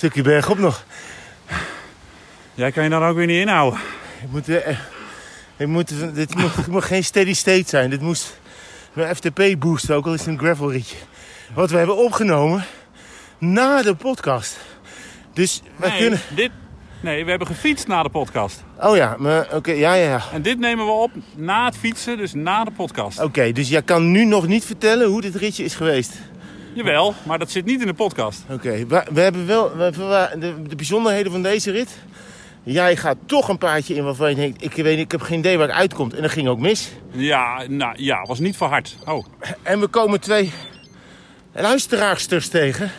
stukje bergop nog. Jij kan je dan ook weer niet inhouden. Ik moet, eh, ik moet, dit moet, moet geen steady state zijn. Dit moest mijn FTP boosten, ook al is het een gravelritje. Wat we hebben opgenomen na de podcast. Dus we Nee, kunnen... dit, nee, we hebben gefietst na de podcast. Oh ja, maar oké, ja, ja, ja. En dit nemen we op na het fietsen, dus na de podcast. Oké, dus jij kan nu nog niet vertellen hoe dit ritje is geweest. Jawel, maar dat zit niet in de podcast. Oké, we, we hebben wel we, we- de, de bijzonderheden van deze rit. Jij gaat toch een paardje in waarvan je denkt, ik, weet, ik heb geen idee waar het uitkomt. En dat ging ook mis. Ja, nou ja, was niet voor hard. Oh, En we komen twee luisteraarsters tegen.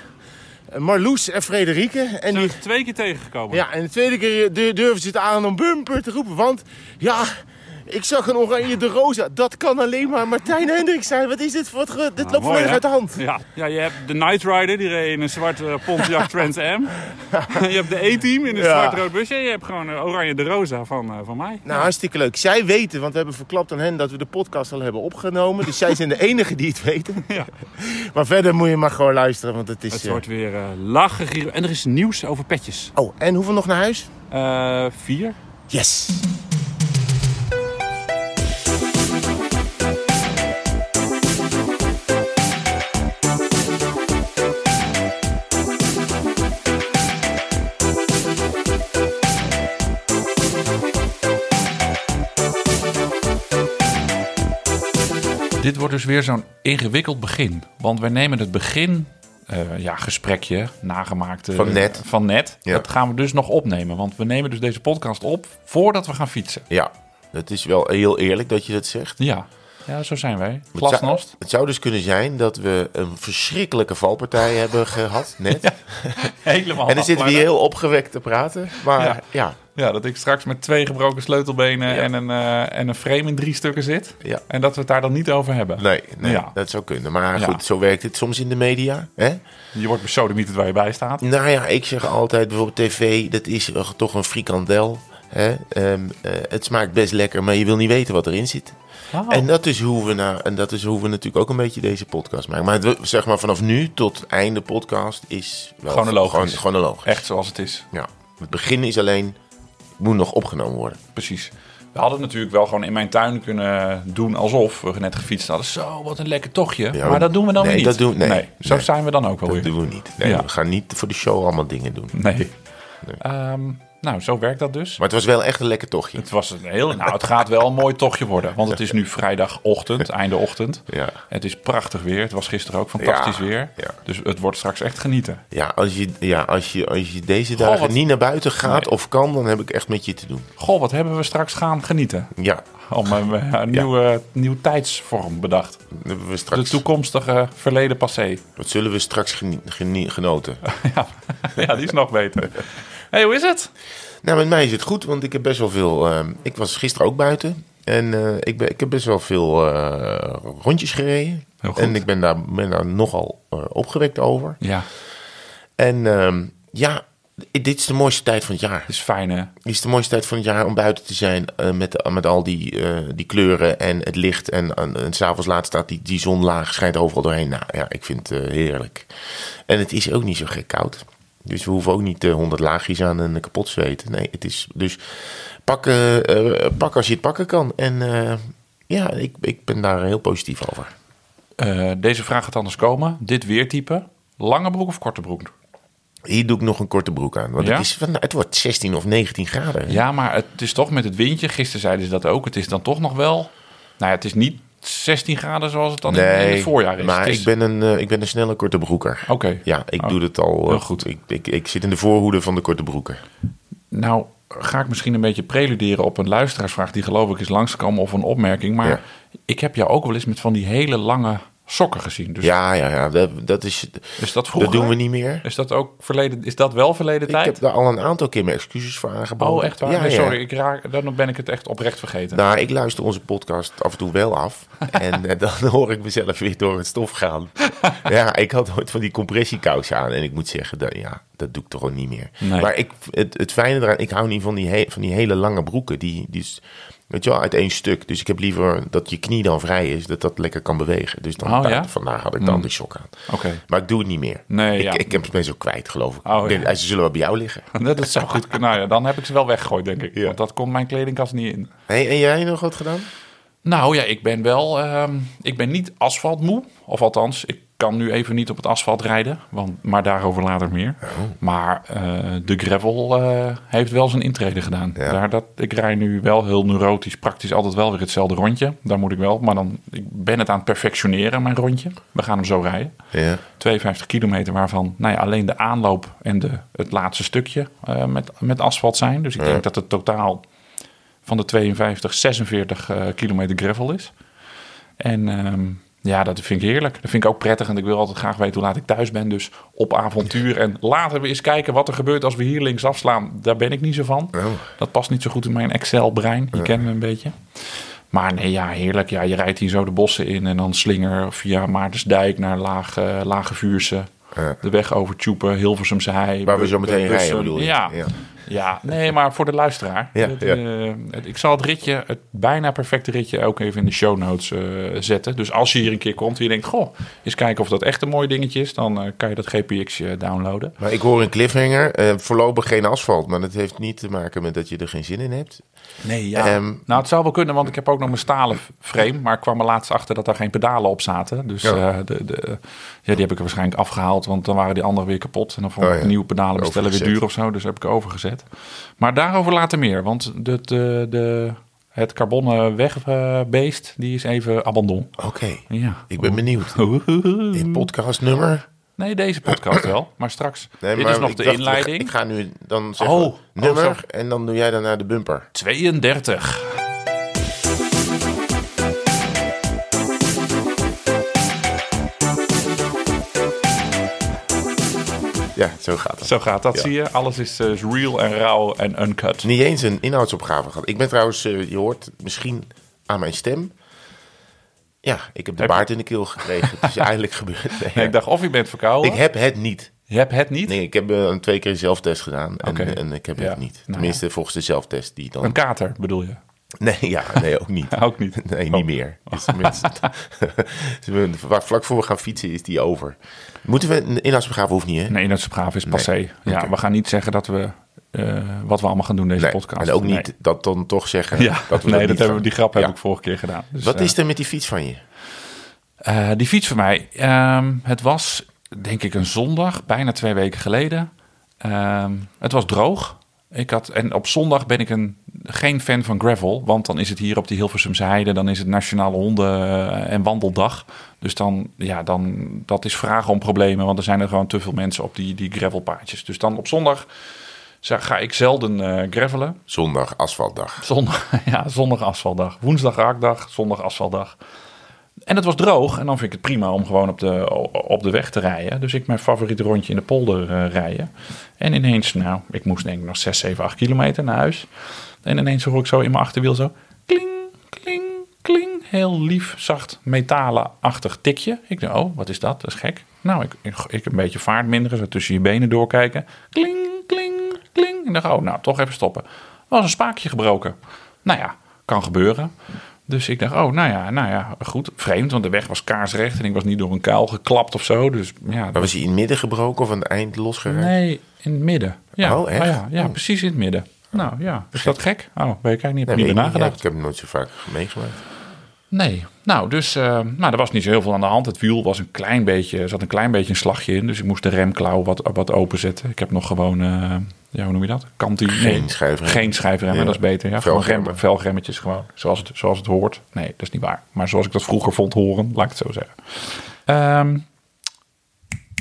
Marloes en Frederike. En zijn die, we twee keer tegengekomen. ja, en de tweede keer du- durven ze het aan om bumper te roepen. Want ja, ik zag een oranje de rosa. Dat kan alleen maar Martijn Hendricks zijn. Wat is dit voor het... Dit Nou, loopt volledig uit de hand. Ja. ja, je hebt de Night Rider, die reed in een zwart eh, Pontiac Trans Am. je hebt de E-team in een Ja. zwart-rood busje. En je hebt gewoon eh, Oranje de Rosa van, eh, van mij. Nou, hartstikke leuk. Zij weten, want we hebben verklapt aan hen dat we de podcast al hebben opgenomen. Dus zij zijn de enige die het weten. Ja. Maar verder moet je maar gewoon luisteren, want het is... Het eh, wordt weer lachen. En er is nieuws over petjes. Oh, en hoeveel nog naar huis? Vier. Yes! Dit wordt dus weer zo'n ingewikkeld begin. Want wij nemen het begin, eh, ja, gesprekje, nagemaakte... Van net. Van net. Ja. Dat gaan we dus nog opnemen. Want we nemen dus deze podcast op voordat we gaan fietsen. Ja, het is wel heel eerlijk dat je dat zegt. Ja, ja zo zijn wij. Het zou, Glasnost. het zou dus kunnen zijn dat we een verschrikkelijke valpartij hebben gehad, net. Helemaal En dan zitten we hier heel opgewekt te praten. Maar Ja. ja, Ja, dat ik straks met twee gebroken sleutelbenen Ja. en, een, eh, en een frame in drie stukken zit. ja. En dat we het daar dan niet over hebben. Nee, nee dat zou kunnen. Maar goed, zo werkt het soms in de media. Hè? Je wordt besodemieterd waar je bij staat. Nou ja, ik zeg altijd bijvoorbeeld tv, dat is toch een frikandel. Hè? Ehm, eh, het smaakt best lekker, maar je wil niet weten wat erin zit. Oh. En dat is hoe we, en dat is hoe we natuurlijk ook een beetje deze podcast maken. Maar het, zeg maar vanaf nu tot einde podcast is wel Chronologisch. Gewoon, chronologisch. Echt zoals het is. Ja. Het begin is alleen, moet nog opgenomen worden. Precies. We hadden het natuurlijk wel gewoon in mijn tuin kunnen doen alsof we net gefietst hadden. Zo, wat een lekker tochtje. Ja, maar dat doen we dan nee, niet. dat doen- nee, zo nee. zijn we dan ook wel Dat weer. doen we niet. Nee, Ja. We gaan niet voor de show allemaal dingen doen. Nee. Ehm, nou, zo werkt dat dus. Maar het was wel echt een lekker tochtje. Het, was een heel, nou, het gaat wel een mooi tochtje worden. Want het is nu vrijdagochtend, einde ochtend. Ja. Het is prachtig weer. Het was gisteren ook fantastisch Ja, weer. ja. Dus het wordt straks echt genieten. Ja, als je, ja als, je, als je deze dagen wat- niet naar buiten gaat Nee. of kan, dan heb ik echt met je te doen. Goh, wat hebben we straks gaan genieten? Ja, Om een, eh, een nieuwe, nieuw tijdsvorm bedacht. we De straks, toekomstige verleden passé. wat zullen we straks geni- geni- genoten? ja. ja, die is nog beter. hey, hoe is het? Nou, met mij is het goed, want ik heb best wel veel... ehm, ik was gisteren ook buiten. En eh, ik, ben, ik heb best wel veel eh, rondjes gereden. En ik ben daar, ben daar nogal eh, opgewekt over. Ja, En ehm, ja, dit is de mooiste tijd van het jaar. het is fijn hè? Dit is de mooiste tijd van het jaar om buiten te zijn met, met al die, die kleuren en het licht. En, en, en s'avonds laat staat die, die zonlaag, schijnt overal doorheen. Nou ja, ik vind het heerlijk. En het is ook niet zo gek koud. Dus we hoeven ook niet eh, 100 laagjes aan en kapot zweten. Nee, het is dus pak, eh, eh, pak als je het pakken kan. En eh, ja, ik, ik ben daar heel positief over. Eh, deze vraag gaat anders komen. Dit weertype. Lange broek of korte broek? Hier doe ik nog een korte broek aan. Want Ja? het, is, het wordt 16 of 19 graden. Ja, maar het is toch met het windje. Gisteren zeiden ze dat ook. Het is dan toch nog wel... Nou ja, het is niet 16 graden zoals het dan in- het voorjaar is. maar is- ik, ben een, eh, ik ben een snelle korte broeker. Oké. Ja, ik Oh, doe het al. heel eh, goed. Ik, ik, ik zit in de voorhoede van de korte broeken. Nou, ga ik misschien een beetje preluderen op een luisteraarsvraag... die geloof ik is langsgekomen of een opmerking. Maar Ja. ik heb jou ook wel eens met van die hele lange sokken gezien. Dus Ja, ja, ja. Dat, dat is. is dat vroeger? Dat doen we niet meer. Is dat ook verleden? Is dat wel verleden Ik tijd? heb daar al een aantal keer mijn excuses voor aangeboden. Oh, echt waar? Ja, nee, ja. sorry, ik raak, dan ben ik het echt oprecht vergeten. Nou, ik luister onze podcast af en toe wel af. en eh, dan hoor ik mezelf weer door het stof gaan. ja, ik had ooit van die compressiekousen aan. En ik moet zeggen, dat, ja, dat doe ik toch ook niet meer. Nee. Maar ik, het, het fijne eraan, ik hou niet van die, he- van die hele lange broeken. Die, die weet je wel, uit één stuk. Dus ik heb liever dat je knie dan vrij is, dat dat lekker kan bewegen. Dus dan, Oh, ja? vandaar had ik dan die sok aan. Oké. Maar ik doe het niet meer. Nee, ik, ja. ik heb ben zo kwijt, geloof ik. Oh, ja. Ze zullen wel bij jou liggen. Dat zou goed kunnen. Nou ja, dan heb ik ze wel weggegooid, denk ik. Want dat komt mijn kledingkast niet in. Hey, en jij nog wat gedaan? Nou ja, ik ben wel. ehm, ik ben niet asfaltmoe. Of althans, ik kan nu even niet op het asfalt rijden. Want, maar daarover later meer. Oh. Maar eh, de gravel eh, heeft wel zijn intrede gedaan. Ja. Daar, dat, ik rij nu wel heel neurotisch, praktisch altijd wel weer hetzelfde rondje. Daar moet ik wel. Maar dan, ik ben het aan het perfectioneren, mijn rondje. We gaan hem zo rijden. Ja. 52 kilometer waarvan nou ja, alleen de aanloop en de, het laatste stukje eh, met, met asfalt zijn. Dus ik denk dat het totaal van de 52 46 eh, kilometer gravel is. En ehm, ja, dat vind ik heerlijk. Dat vind ik ook prettig. En ik wil altijd graag weten hoe laat ik thuis ben. Dus op avontuur. En laten we eens kijken wat er gebeurt als we hier links afslaan. Daar ben ik niet zo van. Oh. Dat past niet zo goed in mijn Excel-brein. Je kent me een beetje. Maar nee, ja, heerlijk. Ja, je rijdt hier zo de bossen in en dan slinger via Maartensdijk naar Lage, Lage Vuurse. De weg over Tjoepen, Hilversumse Hei. Waar we zo meteen rijden, bedoel je? Ja. Ja. Ja. nee, maar voor de luisteraar. Ja, Het, ja. eh, het- ik zal het ritje, het bijna perfecte ritje, ook even in de show notes eh, zetten. Dus als je hier een keer komt en je denkt, goh, eens kijken of dat echt een mooi dingetje is, dan eh, kan je dat GPX downloaden. Maar ik hoor een cliffhanger. voorlopig geen asfalt. Maar dat heeft niet te maken met dat je er geen zin in hebt. Nee, ja. Ehm, nou, het zou wel kunnen, want ik heb ook nog mijn stalen frame. Maar ik kwam er laatst achter dat daar geen pedalen op zaten. Dus Ja. de, de, ja, die heb ik er waarschijnlijk afgehaald. Want dan waren die andere weer kapot. En dan vond Oh, ik ja. nieuwe pedalen bestellen weer duur of zo. Dus heb ik overgezet. Maar daarover later meer. Want de, de, de, het carbonnen wegbeest, die is even abandon. Oké, Ja. ik ben benieuwd. In podcastnummer? Nee, deze podcast wel. Maar straks. Nee, dit maar is nog de dacht, inleiding. Ik ga nu dan zeggen Oh, oh, nummer en dan doe jij daarna de bumper. 32. Ja, zo gaat het. Zo gaat dat, Ja. zie je. Alles is eh, is real en rauw en uncut. Niet eens een inhoudsopgave gehad. Ik ben trouwens, eh, je hoort misschien aan mijn stem. Ja, ik heb de Heb baard in de keel gekregen. Het is eindelijk gebeurd. Nee, ik dacht of je bent verkouden. ik heb het niet. Je hebt het niet? Nee, ik heb eh, een twee keer een zelftest gedaan. En, en ik heb Ja. het niet. Nou Tenminste, volgens de zelftest die dan... Een kater bedoel je? Nee, ja, nee, ook niet. Ook niet. Nee, Oh. niet meer. Dus waar- vlak voor we gaan fietsen is die over. Moeten we een inhoudsbegraven hoeft niet, hè? Nee, inhoudsopgave is passé. Ja, Oké. we gaan niet zeggen dat we eh, wat we allemaal gaan doen deze Nee, podcast. En ook Nee. niet dat dan toch zeggen Ja, dat we nee, dat hebben we, die grap heb Ja. ik vorige keer gedaan. Dus, Wat eh, is er met die fiets van je? eh, die fiets van mij. ehm, het was denk ik een zondag, bijna twee weken geleden. Ehm, het was droog. Ik had, en op zondag ben ik een, geen fan van gravel. Want dan is het hier op die Hilversumse Heide. Dan is het Nationale Honden- eh, en Wandeldag. Dus dan, ja, dan, dat is vragen om problemen. Want er zijn er gewoon te veel mensen op die, die gravelpaadjes. Dus dan op zondag ga ik zelden eh gravelen. Zondag, asfaltdag. Zondag, ja, zondag asfaltdag. Woensdag raakdag, zondag asfaltdag. En het was droog en dan vind ik het prima om gewoon op de, op de weg te rijden. Dus ik mijn favoriete rondje in de polder eh, rijden. En ineens, nou, ik moest denk ik nog 6, 7, 8 kilometer naar huis. En ineens hoor ik zo in mijn achterwiel zo... Kling, kling, kling. Heel lief, zacht, metalen-achtig tikje. Ik dacht, oh, wat is dat? Dat is gek. Nou, ik, ik, een beetje vaart minderen, zo tussen je benen doorkijken. Kling, kling, kling. Ik dacht, oh, nou, toch even stoppen. Er was een spaakje gebroken. Nou ja, kan gebeuren. Dus ik dacht, oh, nou ja, nou ja, goed. Vreemd, want de weg was kaarsrecht en ik was niet door een kuil geklapt of zo. Dus ja, Maar was hij in het midden gebroken of aan het eind losgeraakt? Nee, in het midden. Ja, Oh, echt? ja, ja, precies in het midden. Nou ja, is dat gek? Oh, ben ik eigenlijk niet, Nee, niet. Ja, nagedacht. ik heb het nooit zo vaak meegemaakt. Nee, nou, dus eh, nou, er was niet zo heel veel aan de hand. Het wiel was een klein beetje, er zat een klein beetje een slagje in. Dus ik moest de remklauw wat, wat openzetten. Ik heb nog gewoon, eh, ja, hoe noem je dat? Kantie. Geen schijfrem. Geen schijfremmen, Ja. dat is beter. Ja, gewoon rem, gewoon, zoals het, zoals het hoort. Nee, dat is niet waar. Maar zoals ik dat vroeger vond horen, laat ik het zo zeggen. Ehm,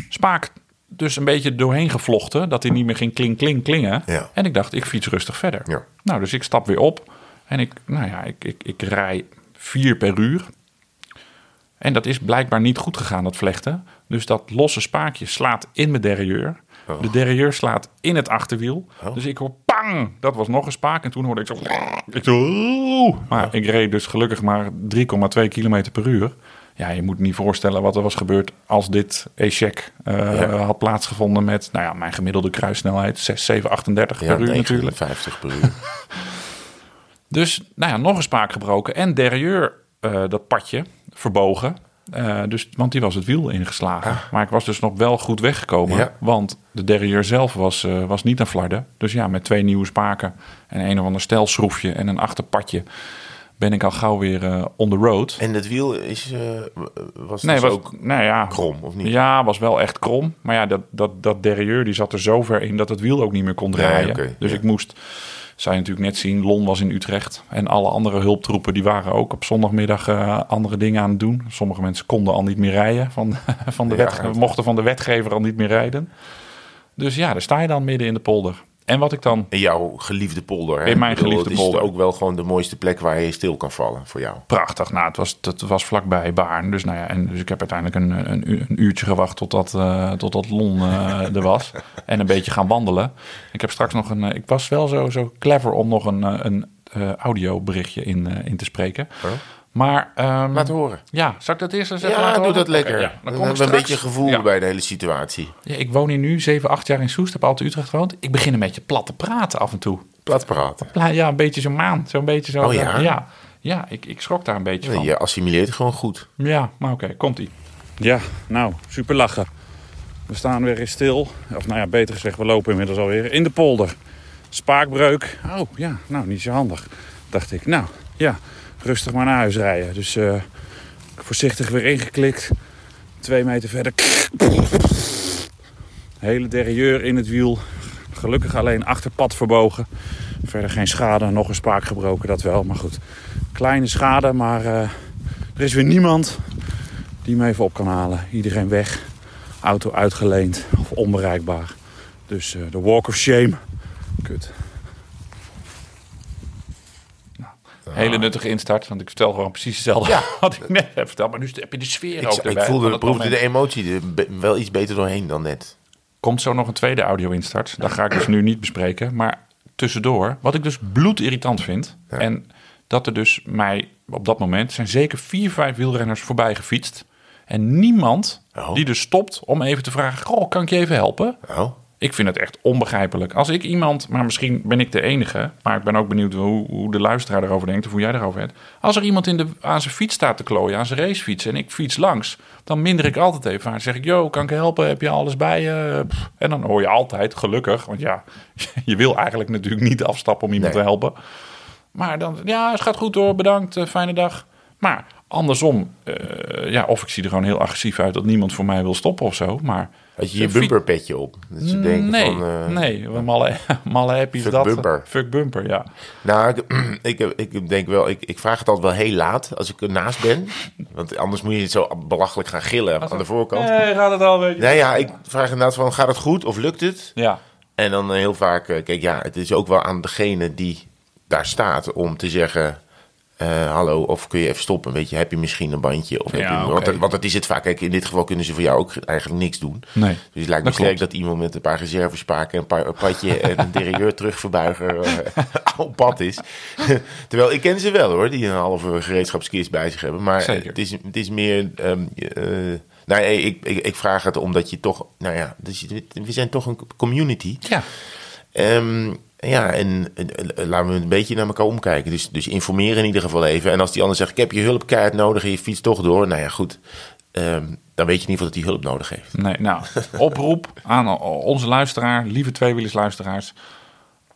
spaak dus een beetje doorheen gevlochten, dat hij niet meer ging kling, kling, klingen. Ja. En ik dacht, ik fiets rustig verder. Ja. Nou, dus ik stap weer op en ik, nou ja, ik, ik, ik rij vier per uur. En dat is blijkbaar niet goed gegaan, dat vlechten. Dus dat losse spaakje slaat in mijn derailleur. Oh. De derailleur slaat in het achterwiel. Oh. Dus ik hoor pang! Dat was nog een spaak. En toen hoorde ik zo... Ik zo maar ik reed dus gelukkig maar 3,2 kilometer per uur. ja, je moet niet voorstellen wat er was gebeurd als dit echec eh, Ja. had plaatsgevonden met, nou ja, mijn gemiddelde kruissnelheid, 6, 7, 38 Ja, per uur natuurlijk. 50 per uur. Dus, nou ja, nog een spaak gebroken en derrière eh, dat padje verbogen. Eh, dus, want die was het wiel ingeslagen. Maar ik was dus nog wel goed weggekomen. Ja. Want de derrière zelf was, eh, was niet aan flarden. Dus ja, met twee nieuwe spaken en een of ander stelschroefje en een achterpadje... ben ik al gauw weer on the road. en het wiel is, was Nee, dus was, ook nou ja, krom, of niet? Ja, was wel echt krom. Maar ja, dat, dat, dat derrière die zat er zo ver in dat het wiel ook niet meer kon draaien. dus ja. ik moest, zou je natuurlijk net zien, Lon was in Utrecht. En alle andere hulptroepen die waren ook op zondagmiddag eh, andere dingen aan het doen. Sommige mensen konden al niet meer rijden. Van, van de Ja, wet, mochten van de wetgever al niet meer rijden. Dus ja, daar sta je dan midden in de polder. En wat ik dan In jouw geliefde polder. Hè? In mijn bedoel, geliefde het is polder. ook wel gewoon de mooiste plek waar je stil kan vallen voor jou. Prachtig. Nou, het was, het was vlakbij Baarn. Dus, nou ja, en, dus ik heb uiteindelijk een, een, een uurtje gewacht totdat, eh totdat Lon eh, er was. En een beetje gaan wandelen. Ik heb straks nog een... eh, ik was wel zo, zo clever om nog een, een audioberichtje in, in te spreken. Oh. Maar... ehm, Laat horen. ja, zal ik dat eerst eens even Ja, laten doe dat lekker. Ja. Dan, kom ik hebben we een beetje gevoel Ja. bij de hele situatie. Ja, ik woon hier nu 7, 8 jaar in Soest. Heb altijd in Utrecht gewoond. Ik begin een beetje plat te praten af en toe. Plat praten. Ja, een beetje zo'n maan. Zo'n beetje zo. Oh ja? Ja, ja ik, ik schrok daar een beetje van. Je assimileert gewoon goed. Ja, maar oké, komt-ie. Ja, nou, super lachen. We staan weer eens stil. Of nou ja, beter gezegd, we lopen inmiddels alweer in de polder. Spaakbreuk. Oh ja, nou, niet zo handig. Dacht ik, nou ja, rustig maar naar huis rijden. Dus eh, voorzichtig weer ingeklikt. Twee meter verder. Hele derrière in het wiel. Gelukkig alleen achterpad verbogen. Verder geen schade, nog een spaak gebroken, dat wel. Maar goed, kleine schade, maar eh, er is weer niemand die me even op kan halen. Iedereen weg. Auto uitgeleend of onbereikbaar. Dus eh, de walk of shame. Kut. Hele nuttige instart, want ik vertel gewoon precies hetzelfde Ja. wat ik net heb verteld. Maar nu heb je de sfeer ook Ik, erbij. ik voelde, proefde de emotie er wel iets beter doorheen dan net. Komt zo nog een tweede audio-instart. Dat ga ik dus nu niet bespreken. Maar tussendoor, wat ik dus bloedirritant vind... en dat er dus mij op dat moment... zijn zeker vier, vijf wielrenners voorbij gefietst... en niemand Oh. die dus stopt om even te vragen... Goh, kan ik je even helpen? Oh, Ik vind het echt onbegrijpelijk. Als ik iemand, maar misschien ben ik de enige, maar ik ben ook benieuwd hoe, hoe de luisteraar erover denkt of hoe jij erover hebt. Als er iemand in de, aan zijn fiets staat te klooien, aan zijn racefiets en ik fiets langs, dan minder ik altijd even aan. Zeg ik, yo, kan ik helpen? Heb je alles bij je? Pff. En dan hoor je altijd, gelukkig, want ja, je wil eigenlijk natuurlijk niet afstappen om iemand Nee. te helpen. Maar dan, ja, het gaat goed hoor, bedankt, eh, fijne dag. Maar andersom, eh, ja, of ik zie er gewoon heel agressief uit dat niemand voor mij wil stoppen of zo. Maar had je je bumperpetje op? Dat ze denken nee, van, eh, nee, malle, malle happy is dat. bumper. Fuck bumper, ja. Nou, ik, ik, ik denk wel, ik, ik vraag het altijd wel heel laat als ik ernaast ben. Want anders moet je zo belachelijk gaan gillen aan de voorkant. Nee, gaat het al, weet je. Nou ja, ik vraag inderdaad van, gaat het goed of lukt het? Ja, En dan heel vaak, eh, kijk ja, het is ook wel aan degene die daar staat om te zeggen... eh, hallo, of kun je even stoppen? Weet je, heb je misschien een bandje? Of heb je, want, dat- want dat is het vaak. Kijk, in dit geval kunnen ze voor jou ook eigenlijk niks doen. nee. Dus het lijkt me sterk dat iemand met een paar reservespaken, een, paar, een padje en een derailleur terugverbuiger eh, op pad is. Terwijl ik ken ze wel hoor, die een halve gereedschapskist bij zich hebben. Maar Zeker. het is, het is meer. ehm, eh, nou, nee, ik, ik, ik vraag het omdat je toch. Nou ja, dus we zijn toch een community. Ja, Ehm, ja, en eh, laten we een beetje naar elkaar omkijken. Dus, dus informeren in ieder geval even. En als die ander zegt: Ik heb je hulpkaart nodig en je fietst toch door. Nou ja, goed. Ehm, dan weet je in ieder geval dat hij hulp nodig heeft. nee, nou, oproep aan onze luisteraar, lieve tweewielersluisteraars.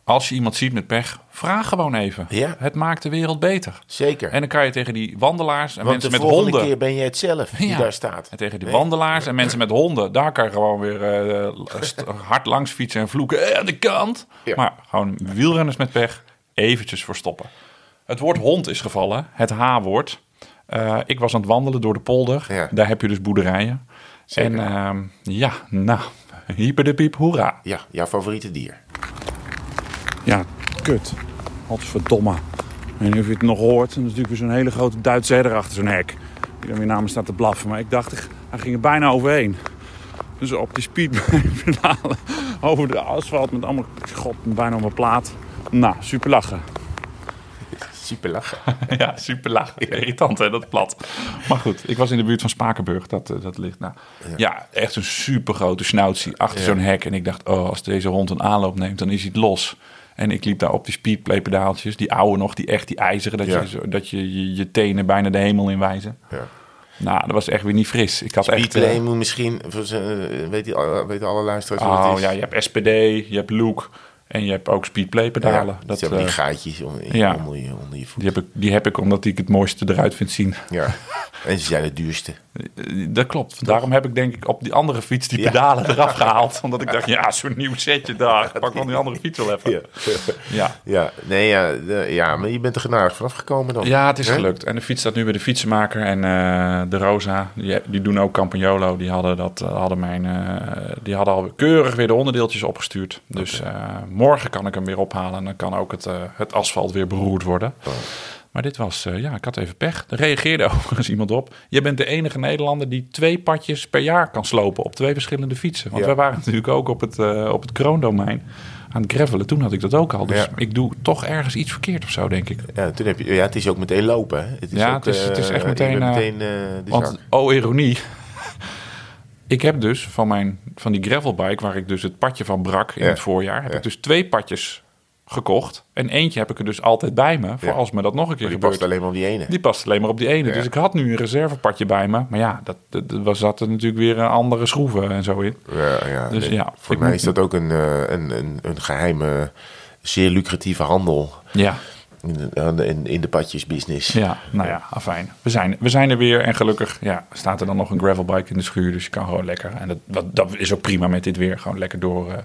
Als je iemand ziet met pech, vraag gewoon even. Ja. Het maakt de wereld beter. Zeker. En dan kan je tegen die wandelaars en Want mensen de met volgende honden... keer ben je het zelf die Ja. daar staat. En tegen die Nee. wandelaars en mensen met honden, daar kan je gewoon weer eh, hard langs fietsen en vloeken. Eh, aan de kant. Ja. Maar gewoon wielrenners met pech, eventjes voor stoppen. Het woord hond is gevallen, het H-woord. Eh, ik was aan het wandelen door de polder. Ja. Daar heb je dus boerderijen. Zeker. En ehm, ja, nou, hyper de piep, hoera. Ja, jouw favoriete dier. Ja, kut. Godverdomme. Ik weet niet of je het nog hoort. Er is natuurlijk weer zo'n hele grote Duitse herder achter zo'n hek. Die dan weer me staat te blaffen. Maar ik dacht, hij ging er bijna overheen. Dus op die speedpedalen over de asfalt met allemaal... God, bijna op mijn plaat. Nou, super lachen. Super lachen. ja, super laag. Irritant hè, dat plat. Maar goed, ik was in de buurt van Spakenburg, dat, eh, dat ligt nou. Ja, echt een super grote snautie achter zo'n hek. En ik dacht, oh, als deze hond een aanloop neemt, dan is hij het los. En ik liep daar op die speedplay pedaaltjes, die oude nog, die echt die ijzeren, dat, Ja. je, dat je, je je tenen bijna de hemel in wijzen. Ja. Nou, dat was echt weer niet fris. Ik had echt... Speedplay eh, moet misschien, eh, weet die, alle- weten alle luisteraars wat oh het is? ja, je hebt SPD, je hebt Look en je hebt ook speedplay pedalen. Ja, dat, die hebben die eh, gaatjes onder, ja. onder, je, onder je voet. die, heb ik, die heb ik omdat ik het mooiste eruit vind zien. Ja. En ze zijn het duurste. Eh, Dat klopt. Daarom heb ik denk ik op die andere fiets die Ja. pedalen eraf gehaald. Omdat ik dacht, ja, zo'n nieuw setje daar. Pak wel die andere fiets wel even. Ja. Ja. Nee, ja, ja, maar je bent er genadig vanaf gekomen dan. Ja, het is gelukt. En de fiets staat nu bij de fietsenmaker. En eh, de Rosa, die, die doen ook Campagnolo. Die hadden, dat, eh, hadden, mijn, eh, die hadden al keurig weer de onderdeeltjes opgestuurd. Dus eh, morgen kan ik hem weer ophalen. En dan kan ook het, eh, het asfalt weer beroerd worden. Maar dit was, eh, ja, ik had even pech. Er reageerde overigens iemand op. Je bent de enige Nederlander die twee padjes per jaar kan slopen op twee verschillende fietsen. Want Ja. wij waren natuurlijk ook op het, eh, op het kroondomein aan het gravelen. Toen had ik dat ook al. Dus Ja. ik doe toch ergens iets verkeerd of zo, denk ik. Ja, toen heb je, ja, het is ook meteen lopen. Hè? Het is Ja, ook, het is- het is echt meteen, meteen Want, oh ironie. Ik heb dus van, mijn, van die gravelbike, waar ik dus het padje van brak in Ja. het voorjaar, heb Ja. ik dus twee padjes gekocht. En eentje heb ik er dus altijd bij me, voor Ja. als me dat nog een keer die gebeurt. past alleen maar op die ene. Die past alleen maar op die ene. Dus ik had nu een reservepadje bij me. Maar ja, dat, dat, dat was zat er natuurlijk weer een andere schroeven en zo in. Ja, ja, Dus nee. ja, Voor mij is dat ook een, eh, een, een, een geheime, zeer lucratieve handel Ja, in de, in, in de padjesbusiness. ja nou ja, afijn. We zijn, we zijn er weer en gelukkig ja, staat er dan nog een gravelbike in de schuur. Dus je kan gewoon lekker. En dat, dat, dat is ook prima met dit weer. Gewoon lekker door eh,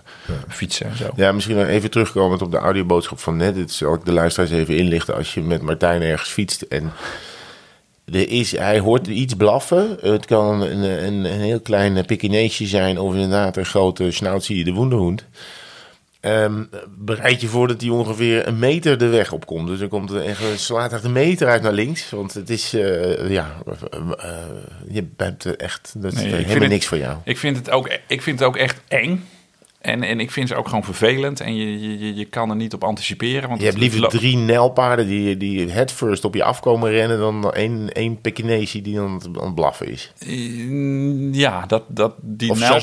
fietsen en zo. Ja, misschien nog even terugkomend op de audioboodschap van net. Dit zal ik de luisteraars even inlichten als je met Martijn ergens fietst. En er is, hij hoort iets blaffen. Het kan een, een, een heel klein Pekineesje zijn of inderdaad een grote Schnauzie de Woenderhoend. Ehm, bereid je voor dat hij ongeveer een meter de weg opkomt. Dus dan komt er echt, slaat echt een meter uit naar links. Want het is, eh, ja, eh, eh, je bent echt, dat is Nee, helemaal het- niks voor jou. Ik vind het ook, ik vind het ook echt eng. En, en ik vind ze ook gewoon vervelend. En je, je, je- kan er niet op anticiperen. Want Je hebt liever drie nijlpaarden die, die head first op je afkomen rennen... dan één, één Pekinese die dan aan het- aan het blaffen is. Mm, Ja, dat, dat, die Of nou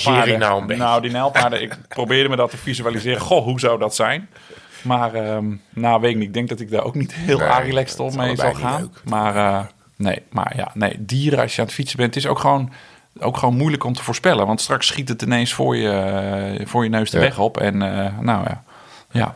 een nou, die nijlpaarden, ik probeerde me dat te visualiseren. Goh, hoe zou dat zijn? Maar, ehm nou, weet ik niet. Ik denk dat ik daar ook niet heel Nee, relaxed op mee zal gaan. Maar, eh, nee, maar ja, nee, dieren als je aan het fietsen bent, het is ook gewoon, ook gewoon moeilijk om te voorspellen. Want straks schiet het ineens voor je, voor je neus de Ja. weg op. En eh, nou ja, ja.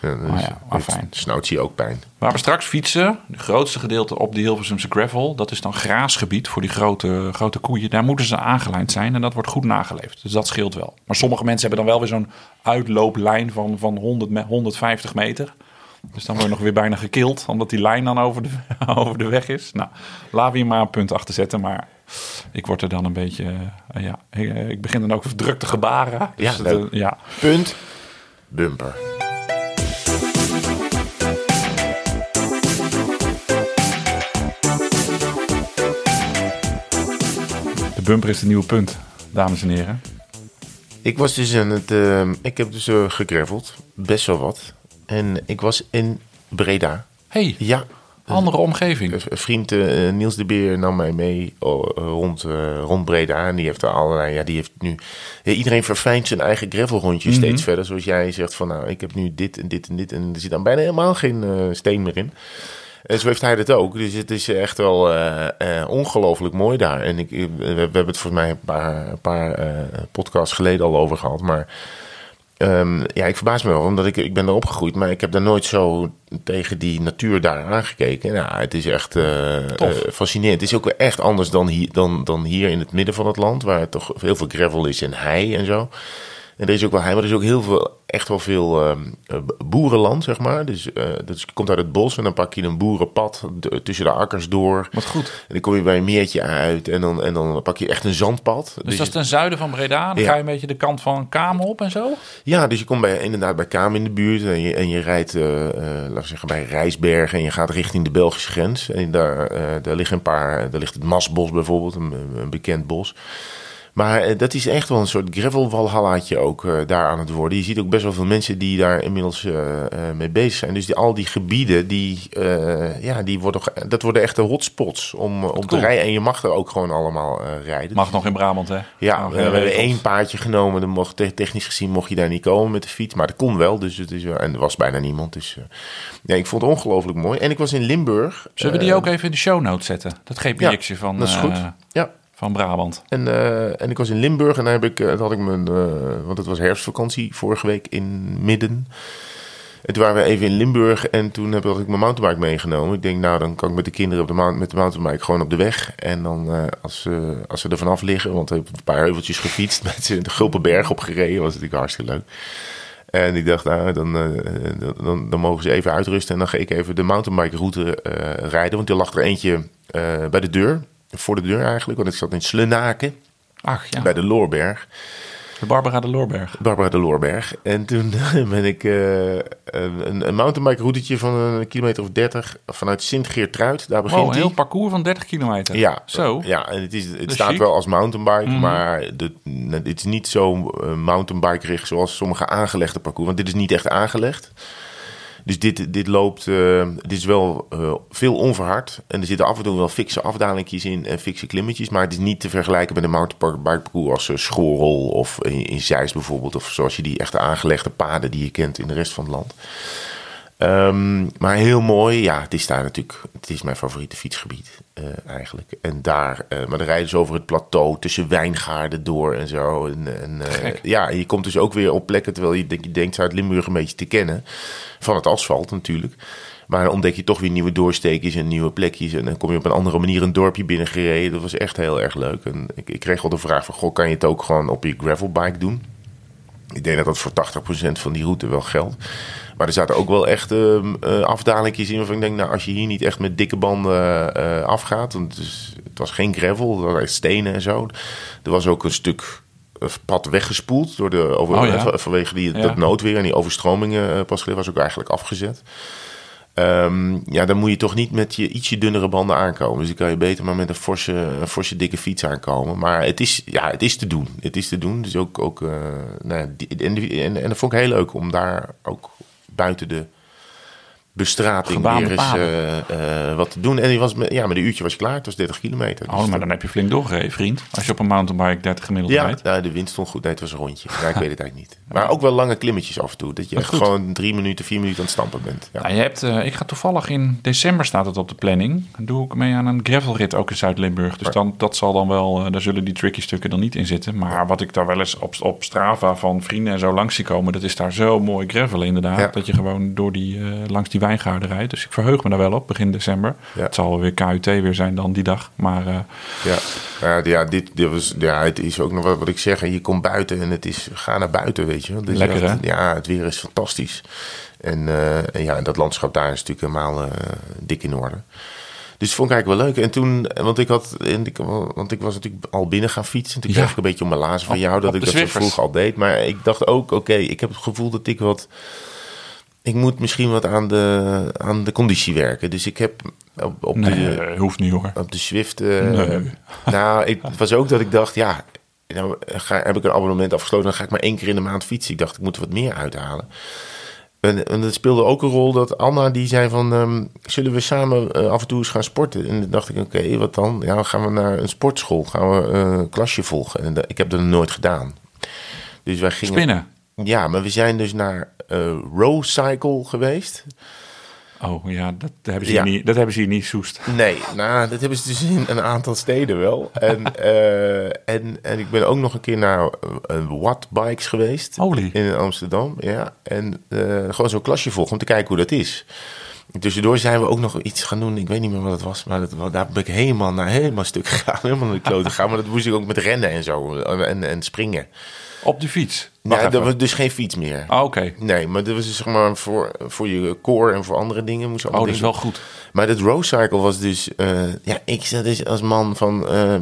Ja, Maar ja, maar heeft fijn. Snauzie ook pijn. Waar we straks fietsen, het grootste gedeelte op die Hilversumse gravel, dat is dan graasgebied voor die grote, grote koeien. Daar moeten ze aangelijnd zijn en dat wordt goed nageleefd. Dus dat scheelt wel. Maar sommige mensen hebben dan wel weer zo'n uitlooplijn van, van 100, me- 150 meter. Dus dan word je nog weer bijna gekild, omdat die lijn dan over de, over de weg is. Nou, laten we hier maar een punt achter zetten. Maar ik word er dan een beetje, eh, ja, ik, ik begin dan ook druk te gebaren. Ja, Dus, leuk. eh, ja. Punt. Bumper. De bumper is de nieuwe punt, dames en heren. Ik was dus aan het... eh, ik heb dus eh gegraveld. Best wel wat. En ik was in Breda. hey, Ja. andere omgeving. Een vriend eh, Niels de Beer nam mij mee oh, eh, rond, eh, rond Breda. En die heeft er allerlei. Ja, die heeft nu. ja, iedereen verfijnt zijn eigen gravelrondje Mhm. steeds verder. Zoals jij zegt van nou, ik heb nu dit en dit en dit. En er zit dan bijna helemaal geen eh, steen meer in. En zo heeft hij dat ook. Dus het is echt wel eh, eh, ongelooflijk mooi daar. En ik, we, we hebben het volgens mij een paar, een paar eh, podcasts geleden al over gehad. Maar Ehm, ja, ik verbaas me wel, omdat ik, ik ben er opgegroeid, maar ik heb daar nooit zo tegen die natuur daar aangekeken. Ja, het is echt eh, fascinerend. Het is ook echt anders dan hier, dan, dan hier in het midden van het land, waar het toch heel veel gravel is en hei en zo. En er is ook wel hei, maar er is ook heel veel, echt wel veel ehm, eh, boerenland, zeg maar. Dus eh, dat is- komt uit het bos en dan pak je een boerenpad tussen de akkers door. Wat goed. En dan kom je bij een meertje uit en dan, en dan pak je echt een zandpad. Dus dat is ten zuiden van Breda. Dan Ja. ga je een beetje de kant van Kamer op en zo. Ja, dus je komt bij, inderdaad bij Kamer in de buurt en je, en je rijdt, eh, eh, laten we zeggen, bij Rijsbergen en je gaat richting de Belgische grens. En daar, daar, liggen een paar, daar ligt het Masbos bijvoorbeeld, een, een bekend bos. Maar eh, dat is echt wel een soort gravel-walhallaatje ook eh, daar aan het worden. Je ziet ook best wel veel mensen die daar inmiddels eh, mee bezig zijn. Dus die, al die gebieden, die, ja, die worden, dat worden echte hotspots om, om te rijden. En je mag er ook gewoon allemaal rijden. Mag nog in Brabant, hè? Ja, we hebben één paardje genomen. Dan mocht, te- technisch gezien mocht je daar niet komen met de fiets. Maar dat kon wel. Dus het is, en er was bijna niemand. Dus ja, ik vond het ongelooflijk mooi. En ik was in Limburg. Zullen we die ook even in de show notes zetten? Dat GPX'je van, dat is goed. Ja. Van Brabant. En, eh, en ik was in Limburg en daar heb ik, eh, had ik mijn, eh, want het was herfstvakantie vorige week in midden. En toen waren we even in Limburg en toen heb, ik mijn mountainbike meegenomen. Ik denk, nou dan kan ik met de kinderen op de met de mountainbike gewoon op de weg. En dan als, ze als ze er vanaf liggen, want ik heb een paar heuveltjes gefietst, met ze de Gulpenberg opgereden, was natuurlijk hartstikke leuk. En ik dacht, nou, dan, dan, dan, mogen ze even uitrusten. En dan ga ik even de mountainbike route rijden. Want er lag er eentje bij de deur. Voor de deur eigenlijk. Want ik zat in Slenaken Ach ja, bij de Loorberg. de Barbara de Loorberg. Barbara de Loorberg. En toen ben ik eh, een, een mountainbike routetje van een kilometer of 30 vanuit Sint-Geertruid. Daar begint Wow, een hij. heel parcours van 30 kilometer. Ja, Zo. ja, en het, is, het staat chic. Mhm. wel als mountainbike, maar de, het is niet zo eh, mountainbike-gericht zoals sommige aangelegde parcours. Want dit is niet echt aangelegd. Dus dit, dit loopt, eh, dit is wel eh, veel onverhard. En er zitten af en toe wel fikse afdalingjes in en fikse klimmetjes. Maar het is niet te vergelijken met een mountainbike parcours als uh, Schorrel of in, in Zeist bijvoorbeeld. Of zoals je die echte aangelegde paden die je kent in de rest van het land. Ehm, maar heel mooi. Ja, het is daar natuurlijk. Het is mijn favoriete fietsgebied eh, eigenlijk. En daar, eh, maar dan rijden ze over het plateau tussen wijngaarden door en zo. En, en, eh, ja, en je komt dus ook weer op plekken terwijl je, denk- je denkt Zuid-Limburg een beetje te kennen. Van het asfalt natuurlijk. Maar dan ontdek je toch weer nieuwe doorsteekjes en nieuwe plekjes. En dan kom je op een andere manier een dorpje binnengereden. Dat was echt heel erg leuk. En ik, ik kreeg wel de vraag van, goh, kan je het ook gewoon op je gravelbike doen? Ik denk dat dat voor 80% van die route wel geldt. Maar er zaten ook wel echt ehm, eh, afdalingjes in waarvan ik denk, nou, als je hier niet echt met dikke banden eh, afgaat, want het, is- het was geen gravel, het was echt stenen en zo. Er was ook een stuk eh, pad weggespoeld door de, over, Oh ja. vanwege die, Ja. dat noodweer en die overstromingen pas geleden was ook eigenlijk afgezet. Ehm, ja, dan moet je toch niet met je ietsje dunnere banden aankomen. Dus dan kan je beter maar met een forse, een forse dikke fiets aankomen. Maar het is, ja, het is te doen. Het is te doen. Dus ook, ook nou ja, die- en, en, en dat vond ik heel leuk om daar ook buiten de bestrating weer eens eh, wat te doen. En die was ja, met een uurtje was klaar. Het was 30 kilometer. Dus Oh, maar dat- dan heb je flink doorgereden, vriend. Als je op een mountainbike 30 gemiddeld ja, rijdt. nou, de wind stond goed. Nee, het was een rondje. Ja, ik weet het eigenlijk niet. Maar ook wel lange klimmetjes af en toe. Dat je echt goed. gewoon drie minuten, vier minuten aan het stampen bent. Ja. Nou, je hebt, eh, ik ga toevallig in december staat het op de planning. Dan doe ik mee aan een gravelrit ook in Zuid-Limburg. Dus dan, dat zal dan wel, daar zullen die tricky stukken dan niet in zitten. Maar wat ik daar wel eens op, op Strava van vrienden en zo langs zie komen, dat is daar zo mooi gravel inderdaad. Ja. Dat je gewoon door die, langs die wijngaarden rijdt. Dus ik verheug me daar wel op, begin december. Ja. Het zal weer KUT weer zijn dan die dag. Maar eh, Ja, ja, ja, dit, dit was, ja, het is ook nog wat, wat ik zeg. Je komt buiten en het is, ga naar buiten, weet je. Dus Lekker, ja, hè? het- Ja, het weer is fantastisch. En, eh, en ja, dat landschap daar is natuurlijk helemaal eh, dik in orde. Dus dat vond ik eigenlijk wel leuk. En toen, want ik, had, en ik, want ik was natuurlijk al binnen gaan fietsen. Toen Ja. kreeg ik een beetje om mijn lazen van jou dat ik dat zo vroeg al deed. Maar ik dacht ook, oké, ik heb het gevoel dat ik wat... Ik moet misschien wat aan de, aan de conditie werken. Dus ik heb op, op nee, de, eh, hoeft niet hoor. op de Swift. Nee. Nou, ik, het was ook dat ik dacht, ja, nou ga, heb ik een abonnement afgesloten, dan ga ik maar één keer in de maand fietsen. Ik dacht, ik moet er wat meer uithalen. En, en dat speelde ook een rol dat Anna die zei van, ehm, zullen we samen eh, af en toe eens gaan sporten? En dan dacht ik, oké, wat dan? Ja, dan gaan we naar een sportschool, gaan we een klasje volgen. En dat- ik heb dat nooit gedaan. Dus wij gingen... Spinnen. Ja, maar we zijn dus naar eh Row Cycle geweest. Oh ja, dat hebben ze, Ja. Niet, dat hebben ze hier niet soest. Nee, nou, dat hebben ze dus in een aantal steden wel. En, eh, en, en ik ben ook nog een keer naar een Watt Bikes geweest. Holy. In Amsterdam, ja. En eh, gewoon zo'n klasje volgen om te kijken hoe dat is. Tussendoor zijn we ook nog iets gaan doen. Ik weet niet meer wat het was, maar dat, daar ben ik helemaal naar helemaal stuk gegaan. Helemaal naar de klote gegaan. Maar dat moest ik ook met rennen en zo. En, en springen. Op de fiets. Wacht Nee, dat was dus geen fiets meer. Ah, Oké. Nee, maar dat was dus zeg maar voor, voor je core en voor andere dingen. Moest Oh, dat is wel goed. Maar dat road cycle was dus... eh, ja, ik zat dus als man van eh, eh,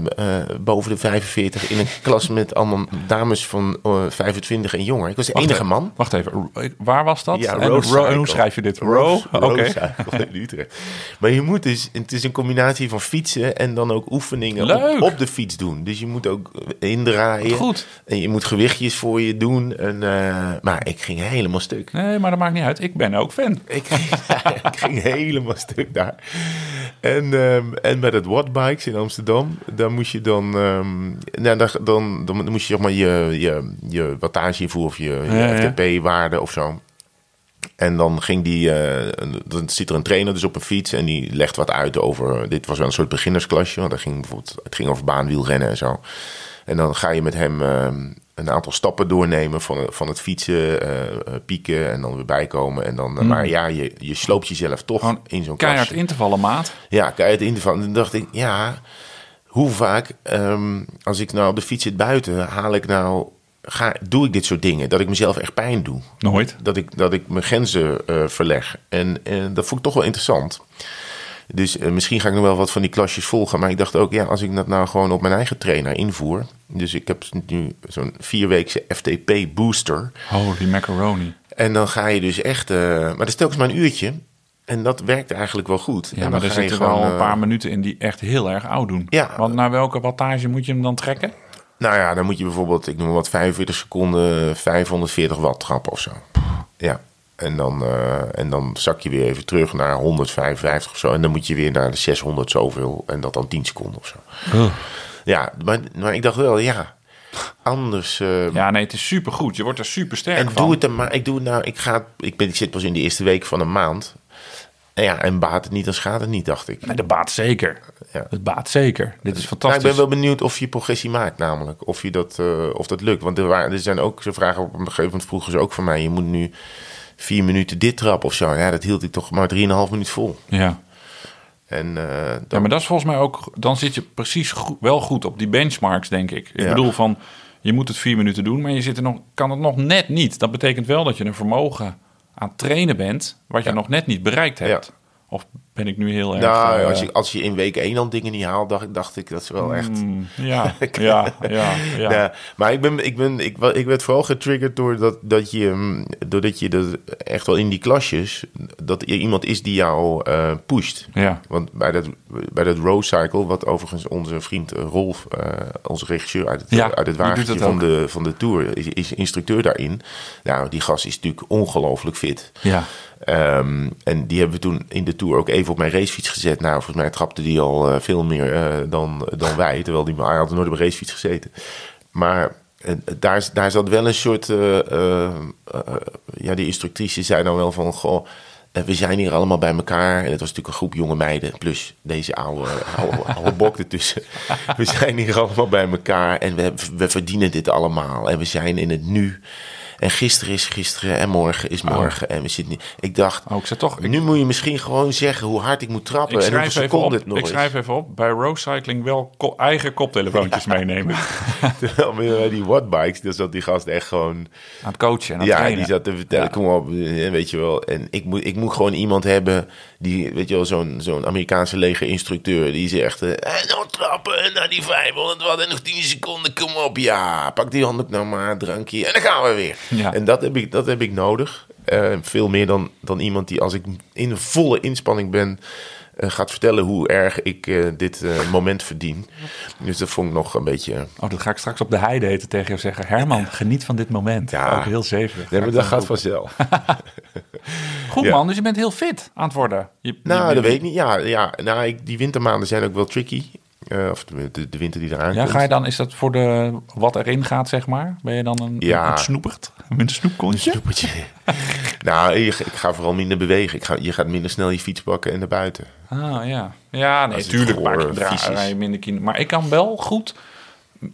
boven de 45 in een klas met allemaal dames van eh, 25 en jonger. Ik was de Wacht enige even. man. Wacht even. Waar was dat? Ja, en, road en hoe schrijf je dit? Row? Oké. Utrecht. Maar je moet dus... Het is een combinatie van fietsen en dan ook oefeningen op, op de fiets doen. Dus je moet ook indraaien. Goed. En je moet gewichtjes voor je doen. Eh, maar ik ging helemaal stuk. Nee, maar dat maakt niet uit. Ik ben ook fan. Ik ging, ik ging helemaal stuk daar. En, ehm, en bij dat Wattbikes in Amsterdam, daar moest je dan, ehm, nou, daar- dan, dan, moest je zeg maar je, je, je wattage invoeren of je, je Ja, ja. FTP-waarde of zo. En dan ging die, eh, dan zit er een trainer dus op een fiets en die legt wat uit over, dit was wel een soort beginnersklasje, want dat ging bijvoorbeeld, het ging over baanwielrennen en zo. En dan ga je met hem ehm, een aantal stappen doornemen van, van het fietsen, eh, eh, pieken en dan weer bijkomen. En dan, eh, Maar ja, je, je sloopt jezelf toch Gewoon in zo'n Keihard klasje. in te vallen, maat. Ja, keihard in te vallen. En dan dacht ik, ja, hoe vaak ehm, als ik nou op de fiets zit buiten, haal ik nou, ga, doe ik dit soort dingen? Dat ik mezelf echt pijn doe. Nooit. Dat ik, dat ik mijn grenzen verleg. En, en dat vond ik toch wel interessant. Dus eh, misschien ga ik nog wel wat van die klasjes volgen. Maar ik dacht ook, ja, als ik dat nou gewoon op mijn eigen trainer invoer. Dus ik heb nu zo'n vierweekse FTP booster. Holy macaroni. En dan ga je dus echt. eh, maar dat is telkens maar een uurtje. En dat werkt eigenlijk wel goed. Ja, en maar dan er zitten wel gewoon, een paar eh, minuten in die echt heel erg oud doen. Ja. Want naar welke wattage moet je hem dan trekken? Nou ja, dan moet je bijvoorbeeld, ik noem maar wat, 45 seconden, 540 watt trappen of zo. Ja. En dan, eh, en dan zak je weer even terug naar 155 of zo. En dan moet je weer naar de 600 zoveel. En dat dan 10 seconden of zo. Ja, maar, maar ik dacht wel, ja, anders. eh, Ja, nee, het is supergoed. Je wordt er super sterk en van. doe het dan maar. Ik doe het nou, ik, ga, ik, ben, ik zit pas in de eerste week van een maand. En ja, en baat het niet, dan schaadt het niet, dacht ik. Nee, dat baat zeker. Ja. Het baat zeker. Dit is Nou, fantastisch. ik ben wel benieuwd of je progressie maakt, namelijk. Of, je dat, eh, of dat lukt. Want er, waren, er zijn ook, ze vragen op een gegeven moment vroegen ze ook van mij: je moet nu vier minuten dit trap of zo. Ja, dat hield ik toch maar drieënhalf minuut vol. Ja. En eh, dan, ja, maar dat is volgens mij ook... Dan zit je precies goed, wel goed op die benchmarks, denk ik. Ik Ja. bedoel van... Je moet het vier minuten doen, maar je zit er nog, kan het nog net niet. Dat betekent wel dat je een vermogen aan het trainen bent... wat je Ja. nog net niet bereikt hebt. Of ben ik nu heel erg... nou, eh, als, je, als je in week één al dingen niet haalt, dacht, dacht ik dat is wel echt. mm, ja, ja, ja, ja. Ja, maar ik, ben, ik, ben, ik, ik werd vooral getriggerd doordat dat je, mm, doordat je dat echt wel in die klasjes, dat er iemand is die jou eh, pusht. Ja. Want bij dat, bij dat road cycle, wat overigens onze vriend eh, Rolf, onze regisseur uit het, Ja, uit het wagentje dat van ook. de, van de tour, is, is instructeur daarin. Nou, die gast is natuurlijk ongelooflijk fit. Ja. Ehm, en die hebben we toen in de Tour ook even op mijn racefiets gezet. Nou, volgens mij trapte die al eh, veel meer eh, dan, dan wij. Terwijl die, hij had nooit op een racefiets gezeten. Maar eh, daar, daar zat wel een soort... ja, die instructrice zei dan wel van... Goh, we zijn hier allemaal bij elkaar. En het was natuurlijk een groep jonge meiden. Plus deze oude, oude, oude bok ertussen. We zijn hier allemaal bij elkaar. En we, we verdienen dit allemaal. En we zijn in het nu. En gisteren is gisteren. En morgen is morgen. En we zitten niet... Ik dacht... Oh, ik zei toch... Ik, Nu moet je misschien gewoon zeggen hoe hard ik moet trappen. ik en hoeveel even seconden op, het nog ik schrijf even op. Bij roadcycling wel ko- eigen koptelefoontjes meenemen. Terwijl bij die wattbikes, dan zat die gast echt gewoon... Aan het coachen en aan het Ja, trainen. die zat te vertellen, Ja. kom op, eh, weet je wel. En ik moet, ik moet gewoon iemand hebben die, weet je wel, zo'n zo'n Amerikaanse legerinstructeur. Die zegt, eh, en nog trappen en naar die 500 watt en nog 10 seconden, kom op. Ja, pak die handdoek nou maar, drankje en dan gaan we weer. Ja. En dat heb ik, dat heb ik nodig. Eh, veel meer dan, dan iemand die als ik in volle inspanning ben... eh, gaat vertellen hoe erg ik eh, dit moment verdien. Dus dat vond ik nog een beetje... Oh, dat ga ik straks op de heide eten tegen jou zeggen. Herman, geniet van dit moment. Ja. Ook heel zeven. Dat gaat vanzelf. Goed Ja. man, dus je bent heel fit aan het worden. Je, Nou, je- dat weet ik niet. Ja, ja nou, ik, die wintermaanden zijn ook wel tricky. Of de, de, de winter die eraan Ja, komt. ga je dan, is dat voor de, wat erin gaat, zeg maar? Ben je dan een, Ja. een snoepert? Met een snoepkontje? Snoepertje. nou, ik, ik ga vooral minder bewegen. Ik ga, je gaat minder snel je fiets pakken en naar buiten. Ah, ja. Ja, nee, Als het tuurlijk goor, maak je, dra- vies is. rij je minder kilo. Maar ik kan wel goed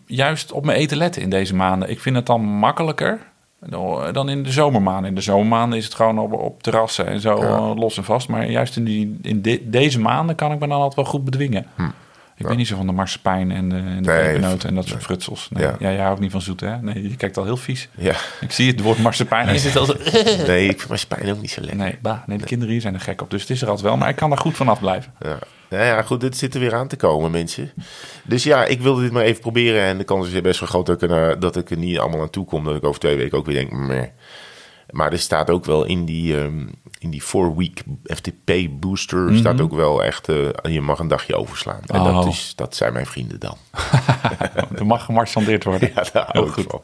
juist op mijn eten letten in deze maanden. Ik vind het dan makkelijker dan in de zomermaanden. In de zomermaanden is het gewoon op, op terrassen en zo Ja. eh, los en vast. Maar juist in, die, in de- deze maanden kan ik me dan altijd wel goed bedwingen. Hm. Ik ben niet zo van de marsepein en de, en de Nee, en dat soort frutsels. Nee, Ja. ja. jij houdt niet van zoet, hè? Nee, je kijkt al heel vies. Ja. Ik zie het woord marsepein je zit al zo... Nee, ik vind spijn ook niet zo lekker. Nee, bah, nee, de kinderen hier zijn er gek op. Dus het is er altijd wel. Maar ik kan er goed vanaf blijven. Ja. Nou ja, goed, dit zit er weer aan te komen, mensen. Dus ja, ik wilde dit maar even proberen. En de kans is best wel groot dat ik, er, dat ik er niet allemaal aan toe kom. Dat ik over twee weken ook weer denk, meh. Maar er staat ook wel in die, ehm, in die four-week FTP booster... staat ook wel echt, eh, je mag een dagje overslaan. En dat, Oh. is, dat zijn mijn vrienden dan. Er mag gemarchandeerd worden. Ja, daar Heel goed. van.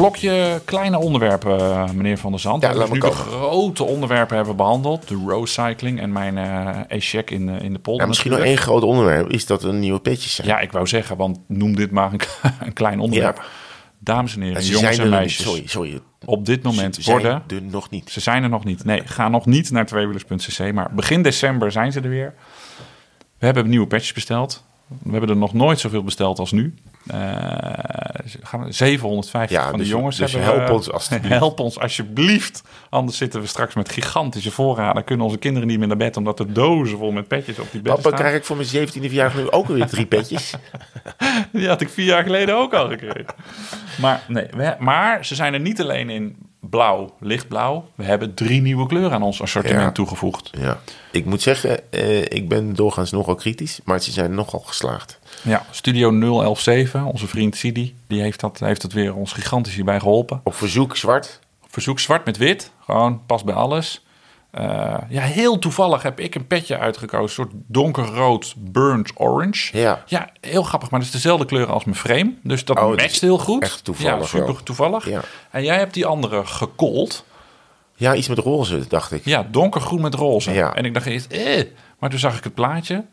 Blokje kleine onderwerpen, eh, meneer Van der Zand. Ja, we hebben nu de grote onderwerpen hebben behandeld. De road cycling en mijn eh e-check in, de- in de polder. Ja, misschien nog één groot onderwerp is dat er nieuwe petjes zijn. Ja, ik wou zeggen, want noem dit maar een, een klein onderwerp. Ja. Dames en heren, En ze jongens en meisjes. Sorry, sorry. Op dit moment Ze worden... er nog niet. Ze zijn er nog niet. Nee, ga nog niet naar tweewielers.cc. Maar begin december zijn ze er weer. We hebben nieuwe patches besteld. We hebben er nog nooit zoveel besteld als nu. Eh, gaan we 750 Ja, van de dus- jongens dus hebben we- help ons alstublieft. Help ons alsjeblieft. Anders zitten we straks met gigantische voorraden. Kunnen onze kinderen niet meer naar bed omdat er dozen vol met petjes op die bedden Papa, staan. krijg ik voor mijn 17e verjaardag nu ook weer drie petjes? Die had ik vier jaar geleden ook al gekregen. Maar, nee, we, maar ze zijn er niet alleen in blauw, lichtblauw. We hebben drie nieuwe kleuren aan ons assortiment Ja. toegevoegd. Ja. Ik moet zeggen, eh, ik ben doorgaans nogal kritisch, maar ze zijn nogal geslaagd. Ja, Studio 0117, onze vriend Sidi, die heeft dat, heeft dat weer ons gigantisch hierbij geholpen. Op verzoek zwart. Verzoek zwart met wit, gewoon past bij alles. Eh, ja, heel toevallig heb ik een petje uitgekozen, een soort donkerrood burnt orange. Ja. Ja, heel grappig, maar het is dezelfde kleur als mijn frame. Dus dat Oh, matcht heel goed. echt toevallig Ja, super wel. toevallig. Ja. En jij hebt die andere gekold. Ja, iets met roze, dacht ik. Ja, donkergroen met roze. Ja. En ik dacht eerst, eh. Maar toen zag ik het plaatje.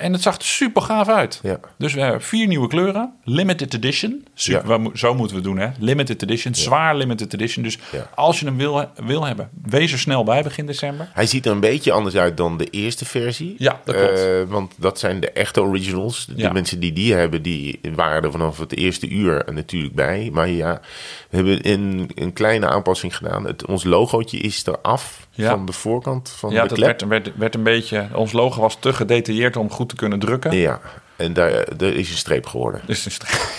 En het zag er super gaaf uit. Ja. Dus we hebben vier nieuwe kleuren. Limited edition. Super, Ja. Zo moeten we het doen, hè? Limited edition. Zwaar limited edition. Dus als je hem wil, wil hebben, wees er snel bij begin december. Hij ziet er een beetje anders uit dan de eerste versie. Ja, dat klopt. Eh, want dat zijn de echte originals. De mensen die die hebben, die waren er vanaf het eerste uur natuurlijk bij. Maar ja, we hebben een, een kleine aanpassing gedaan. Het, ons logootje is eraf Ja. van de voorkant van Ja, de dat klep. werd, werd, werd een beetje... Ons logo was te gedetailleerd om goed te kunnen drukken. Ja, en daar, er is een streep geworden. Dus een streep.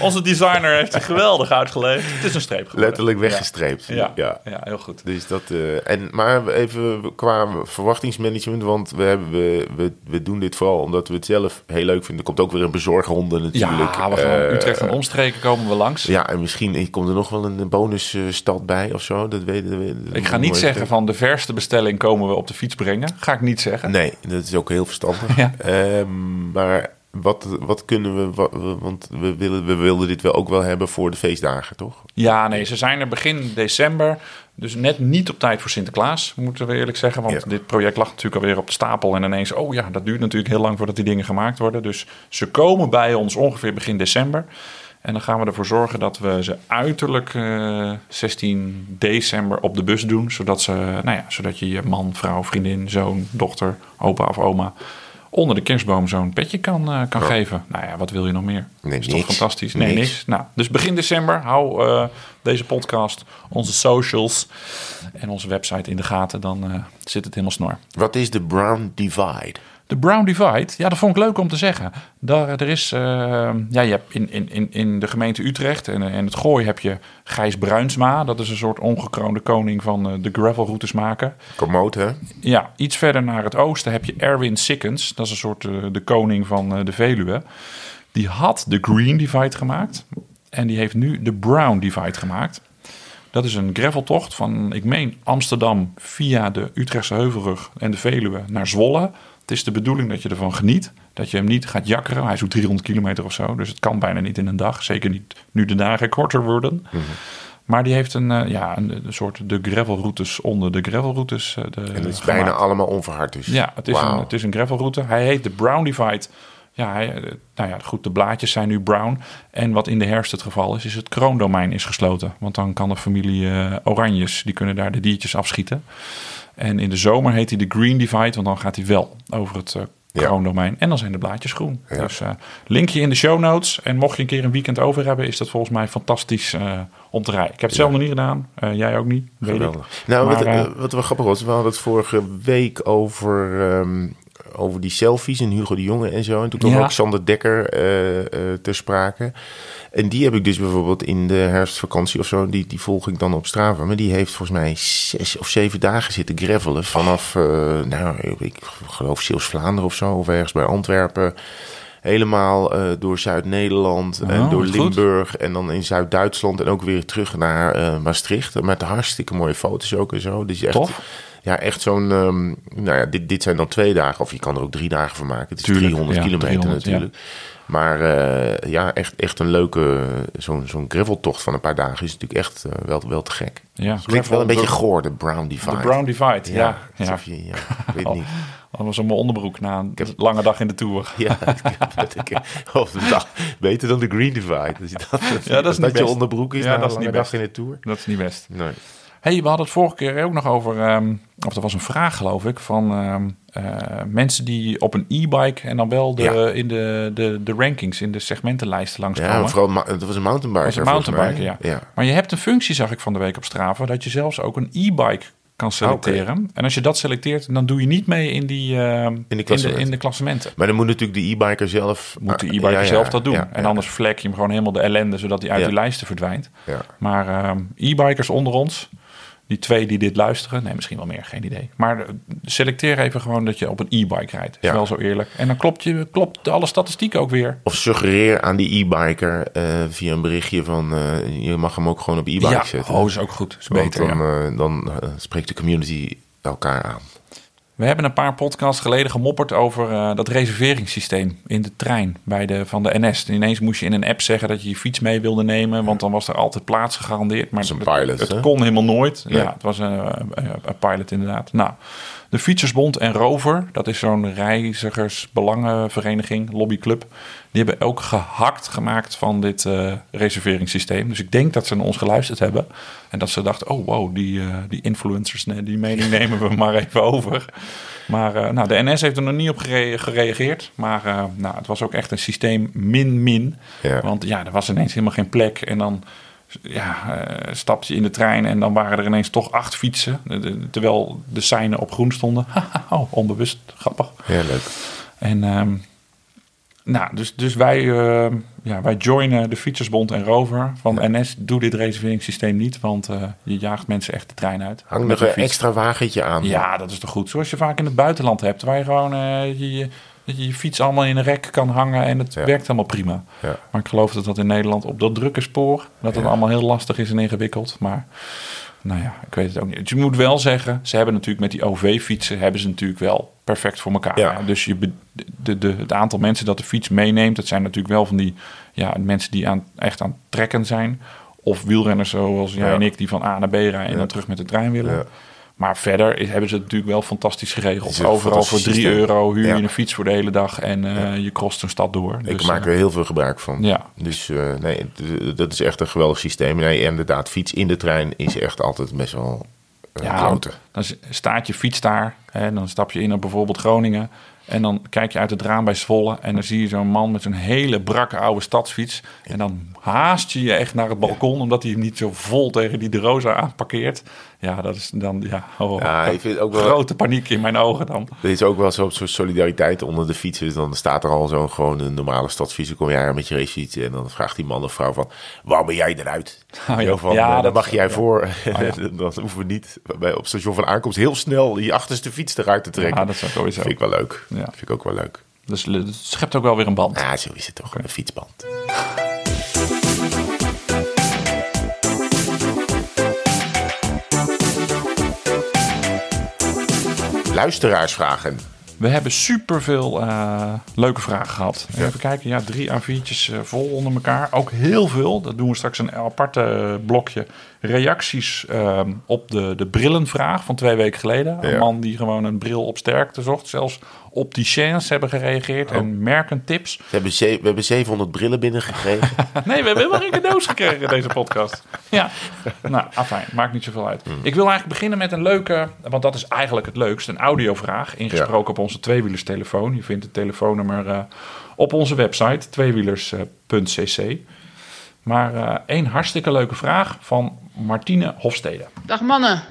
Onze designer heeft zich geweldig uitgelegd. Het is een streep geworden. Letterlijk weggestreept. Ja, ja. ja. heel goed. Dus dat, eh, en, maar even qua verwachtingsmanagement, want we, hebben, we, we, we doen dit vooral omdat we het zelf heel leuk vinden. Er komt ook weer een bezorgronde natuurlijk. Ja, we gaan Eh, Utrecht en omstreken komen we langs. Ja, en misschien komt er nog wel een bonusstad bij of zo. Dat weten we. Ik ga niet zeggen van de verste bestelling komen we op de fiets brengen. Ga ik niet zeggen. Nee, dat is ook heel verstandig. Ja. Ehm, maar wat, wat kunnen we, wat- want we, willen, we wilden dit wel ook wel hebben voor de feestdagen, toch? Ja, nee, ze zijn er begin december. Dus net niet op tijd voor Sinterklaas, moeten we eerlijk zeggen. Want Ja. dit project lag natuurlijk alweer op de stapel. En ineens, oh ja, dat duurt natuurlijk heel lang voordat die dingen gemaakt worden. Dus ze komen bij ons ongeveer begin december. En dan gaan we ervoor zorgen dat we ze uiterlijk eh, 16 december op de bus doen. Zodat, ze, nou ja, zodat je je man, vrouw, vriendin, zoon, dochter, opa of oma... onder de kerstboom zo'n petje kan, eh, kan geven. Nou ja, wat wil je nog meer? Nee, is toch fantastisch? Nee, Niks. niks. Nou, dus begin december hou eh, deze podcast, onze socials en onze website in de gaten. Dan eh, zit het helemaal snor. Wat is de Brown Divide? De Brown Divide, ja, dat vond ik leuk om te zeggen. Daar, er is, eh, ja, je hebt in, in, in, in de gemeente Utrecht en, en het Gooi heb je Gijs Bruinsma. Dat is een soort ongekroonde koning van eh, de gravelroutes maken. Komoot, hè? Ja, iets verder naar het oosten heb je Erwin Sikkens. Dat is een soort eh, de koning van eh, de Veluwe. Die had de Green Divide gemaakt. En die heeft nu de Brown Divide gemaakt. Dat is een graveltocht van, ik meen, Amsterdam via de Utrechtse Heuvelrug en de Veluwe naar Zwolle. Het is de bedoeling dat je ervan geniet. Dat je hem niet gaat jakkeren. Hij is ook 300 kilometer of zo. Dus het kan bijna niet in een dag. Zeker niet nu de dagen korter worden. Maar die heeft een, eh, ja, een, een soort de gravelroutes onder de gravelroutes. eh, de, En het is gemaakt. bijna allemaal onverhard dus. Ja, het is, een, het is een gravelroute. Hij heet de Brown Divide. Ja, hij, eh, nou ja, goed, de blaadjes zijn nu brown. En wat in de herfst het geval is, is het kroondomein is gesloten. Want dan kan de familie Oranjes, die kunnen daar de diertjes afschieten. En in de zomer heet hij de Green Divide, want dan gaat hij wel over het eh, kroondomein. En dan zijn de blaadjes groen. Ja. Dus eh, linkje in de show notes. En mocht je een keer een weekend over hebben, is dat volgens mij fantastisch eh, om te rijden. Ik heb het zelf nog niet gedaan. Jij ook niet, weet ik. Geweldig. Nou, wat, Maar, wat wel grappig was, we hadden het vorige week over, ehm, over die selfies en Hugo de Jonge en zo. En toen kwam Ja. ook Sander Dekker eh, eh, ter sprake. En die heb ik dus bijvoorbeeld in de herfstvakantie of zo, die, die volg ik dan op Strava. Maar die heeft volgens mij zes of zeven dagen zitten gravelen vanaf, eh, nou, ik geloof Zeeuws-Vlaanderen of zo, of ergens bij Antwerpen. Helemaal door Zuid-Nederland en Oh, door goed. Limburg en dan in Zuid-Duitsland en ook weer terug naar eh, Maastricht. Met hartstikke mooie foto's ook en zo. Dus echt, Tof. Ja, echt zo'n, ehm, nou ja, dit, dit zijn dan twee dagen of je kan er ook drie dagen van maken. Het is Tuurlijk, 300 ja, kilometer 300, ja. natuurlijk. Maar eh, ja, echt, echt een leuke, zo'n zo'n graveltocht van een paar dagen is natuurlijk echt eh, wel, wel te gek. Ja, Het klinkt wel een beetje goor, de Brown Divide. de Brown Divide. Ja, ja. je- weet niet. Dat was op mijn onderbroek na een lange dag in de Tour. Ja, ik of de dag, beter dan de Green Divide. Dus dat, Ja, dat is niet je best. onderbroek is Ja, na dat een is lange niet dag best. in de Tour. Dat is niet best. Nee. Hey, we hadden het vorige keer ook nog over, ehm, of er was een vraag geloof ik, van ehm, eh, mensen die op een e-bike en dan wel de, Ja. in de, de, de rankings, in de segmentenlijsten langskomen. Ja, vooral, het was een mountainbiker. Dat was een mountainbiker, ja. ja. Maar je hebt een functie, zag ik van de week op Strava, dat je zelfs ook een e-bike kan selecteren. En als je dat selecteert, dan doe je niet mee in, die, ehm, in, de, klassementen. in de klassementen. Maar dan moet natuurlijk de e-biker zelf... Moet de Ah, e-biker ja, ja, zelf dat doen. ja, en anders vlek je hem gewoon helemaal de ellende, zodat hij uit die lijsten verdwijnt. Ja. Maar e-bikers onder ons, die twee die dit luisteren, nee, misschien wel meer, geen idee. Maar eh, selecteer even gewoon dat je op een e-bike rijdt. Is Ja. wel zo eerlijk. En dan klopt, je, klopt alle statistieken ook weer. Of suggereer aan die e-biker eh, via een berichtje van... eh, je mag hem ook gewoon op e-bike ja, zetten. oh, is ook goed. Is Want beter, dan, ja. eh, dan eh, spreekt de community elkaar aan. We hebben een paar podcasts geleden gemopperd over eh, dat reserveringssysteem in de trein bij de, van de NS. En ineens moest je in een app zeggen dat je je fiets mee wilde nemen, want dan was er altijd plaats gegarandeerd. Maar is een het, pilot, het hè? kon helemaal nooit. Nee. Ja, het was een, een pilot inderdaad. Nou, de Fietsersbond en Rover, dat is zo'n reizigersbelangenvereniging, lobbyclub, die hebben ook gehakt gemaakt van dit eh, reserveringssysteem. Dus ik denk dat ze naar ons geluisterd hebben en dat ze dachten, oh wow, die, eh, die influencers, die mening nemen we maar even over. Maar eh, nou, de NS heeft er nog niet op gere- gereageerd. Maar nou, het was ook echt een systeem min-min. Ja. Want ja, er was ineens helemaal geen plek. En dan ja, eh, stapte je in de trein en dan waren er ineens toch acht fietsen. Terwijl de seinen op groen stonden. oh, onbewust, grappig. Ja, leuk. En ehm, nou, dus, dus wij, eh, ja, wij joinen de Fietsersbond en Rover van NS. Doe dit reserveringssysteem niet, want eh, je jaagt mensen echt de trein uit. Hang nog een fiets. extra wagentje aan. Ja, dat is toch goed. Zoals je vaak in het buitenland hebt, waar je gewoon eh, je, je, je fiets allemaal in een rek kan hangen en het Ja. werkt helemaal prima. Ja. Maar ik geloof dat dat in Nederland op dat drukke spoor, dat het Ja. allemaal heel lastig is en ingewikkeld. Maar nou ja, ik weet het ook niet. Dus je moet wel zeggen, ze hebben natuurlijk met die OV-fietsen, hebben ze natuurlijk wel perfect voor elkaar. Ja. Dus je, de, de, het aantal mensen dat de fiets meeneemt, dat zijn natuurlijk wel van die ja, mensen die aan, echt aan het trekken zijn. Of wielrenners zoals jij Ja. en ik, die van A naar B rijden en dan terug met de trein willen. Maar verder is- hebben ze het natuurlijk wel fantastisch geregeld. Overal voor fantastisch 3 systeem. euro huur Ja. je een fiets voor de hele dag en eh, je crost een stad door. Ik Dus, maak eh, er heel veel gebruik van. Ja. Dus eh, nee, dat is echt een geweldig systeem. Nee, inderdaad, fiets in de trein is echt altijd best wel uh, Ja, kloten. dan staat je fiets daar. Hè, dan stap je in op bijvoorbeeld Groningen. En dan kijk je uit het raam bij Zwolle. En dan zie je zo'n man met zo'n hele brakke oude stadsfiets. En dan haast je je echt naar het balkon. Omdat hij hem niet zo vol tegen die De Rosa aanparkeert. Ja, dat is dan ja, oh, Ja, ik vind ook wel- grote paniek in mijn ogen dan. Er is ook wel zo'n soort solidariteit onder de fietsers. Dan staat er al zo'n gewoon een normale stadsfiets. Dan kom jij met je racefiets en dan vraagt die man of vrouw van... Waarom ben jij eruit? Oh ja. Van, Ja, eh, dat dan mag jij ja. voor. Oh ja. dan hoeven we niet bij, op station van aankomst heel snel je achterste fiets eruit te trekken. Ja, dat sowieso. vind ik wel leuk. Ja. Vind ik ook wel leuk. Dus het schept ook wel weer een band. Ja, zo is het toch. Een fietsband. Luisteraarsvragen. We hebben superveel eh leuke vragen gehad. Even kijken, ja, drie A4'tjes eh, vol onder elkaar. Ook heel veel. Dat doen we straks een aparte eh, blokje reacties ehm, op de, de brillenvraag van twee weken geleden. Een man die gewoon een bril op sterkte zocht. Zelfs opticiens hebben gereageerd Oh. en merkentips. We hebben, ze- we hebben 700 brillen binnengekregen. Nee, we hebben helemaal geen cadeaus gekregen in deze podcast. Ja, nou, afijn, maakt niet zoveel uit. Ik wil eigenlijk beginnen met een leuke, want dat is eigenlijk het leukste, een audiovraag ingesproken op onze tweewielerstelefoon. Je vindt het telefoonnummer eh, op onze website, tweewielers.cc. Maar eh één hartstikke leuke vraag van Martine Hofstede. Dag mannen,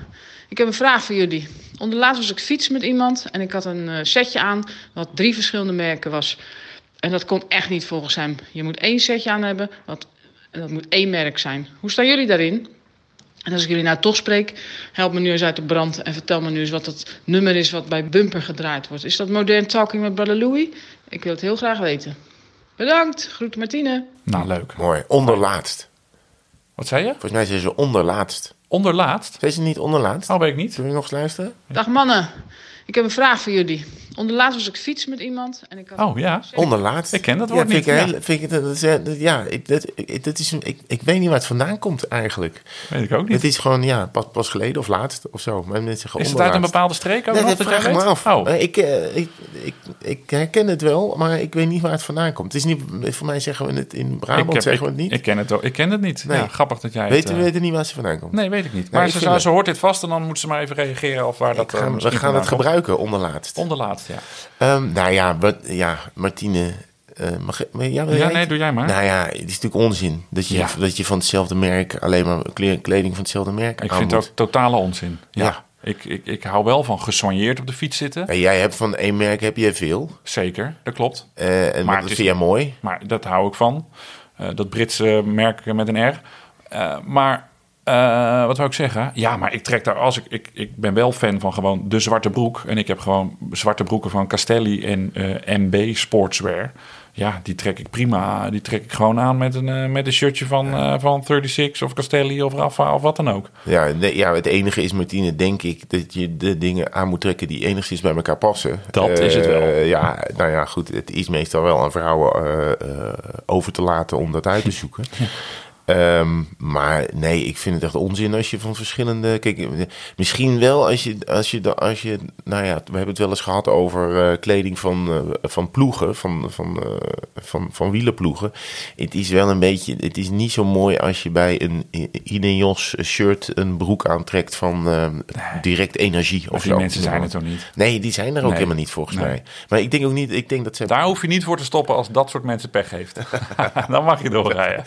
ik heb een vraag voor jullie. Onderlaatst was ik fietsen met iemand en ik had een eh, setje aan wat drie verschillende merken was. En dat kon echt niet volgens hem. Je moet één setje aan hebben, wat, en dat moet één merk zijn. Hoe staan jullie daarin? En als ik jullie nou toch spreek, help me nu eens uit de brand en vertel me nu eens wat het nummer is wat bij Bumper gedraaid wordt. Is dat Modern Talking met Brother Louie? Ik wil het heel graag weten. Bedankt, groet Martine. Nou, leuk. Mooi. Onderlaatst. Wat zei je? Volgens mij zijn ze onderlaatst. Onderlaatst? Zijn ze niet onderlaatst? Oh, weet ik niet. Zullen we nog eens luisteren? Dag mannen, ik heb een vraag voor jullie. Onderlaatst was ik fietsen met iemand en ik had Oh ja. Onderlaatst. Ik ken dat ja, woord vind niet, Ik ja. heel- vind ik, het- dat ja, ik, dat, ik, dat is, een- ik, ik weet niet waar het vandaan komt eigenlijk. Weet ik ook Het niet. is gewoon, ja, pas, pas geleden of laatst of zo. Maar mensen zeggen Is het uit een bepaalde streek ook Nee, nog dat vraag ik me af. Oh, Eh, Ik, eh, ik, ik, ik herken het wel, maar ik weet niet waar het vandaan komt. Het is niet, voor mij zeggen we het in Brabant, heb- zeggen we het niet. Ik ken het, ook- ik ken het niet. Nee. Ja, grappig dat jij weet, het... we weten niet waar ze vandaan komt. Nee, weet ik niet. Maar ik ze, vind zou- het- ze hoort dit vast en dan moet ze maar even reageren of waar dat ga- we gaan het gebruiken, onderlaatst. Onderlaatst, ja. Ehm, nou ja, wat, ja Martine. eh, mag, maar ja, Ja, nee, doe jij maar. Nou ja, het is natuurlijk onzin dat je, Ja. dat je van hetzelfde merk alleen maar kle- kleding van hetzelfde merk ik aan vind het ook totale onzin. Ja. Ik, ik, ik hou wel van gesoigneerd op de fiets zitten. En jij hebt van één merk heb je veel. Zeker, dat klopt. eh, en Maar dat het is- vind jij mooi. Maar dat hou ik van. Eh, dat Britse merk met een R. Maar eh, wat wou ik zeggen? Ja, maar ik trek daar als ik, ik. Ik ben wel fan van gewoon de zwarte broek. En ik heb gewoon zwarte broeken van Castelli en eh, MB Sportswear. Ja, die trek ik prima. Die trek ik gewoon aan met een, eh, met een shirtje van, van 36 of Castelli of Rafa of wat dan ook. Ja, nee, ja, het enige is, Martine, denk ik dat je de dingen aan moet trekken die enigszins bij elkaar passen. Dat is het wel. Ja, nou ja, goed. Het is meestal wel aan vrouwen over te laten om dat uit te zoeken. Ehm, maar nee, ik vind het echt onzin als je van verschillende. Kijk, misschien wel als je, als je, als je. Nou ja, we hebben het wel eens gehad over eh, kleding van, eh, van ploegen, van, van, eh, van, van wielerploegen. Het is wel een beetje. Het is niet zo mooi als je bij een Ineos shirt een broek aantrekt van direct energie of Of die zo. mensen zijn het toch niet. Nee, die zijn er ook Nee. helemaal niet volgens Nee. mij. Maar ik denk ook niet. Ik denk dat ze. Daar hoef je niet voor te stoppen als dat soort mensen pech heeft. dan mag je doorrijden.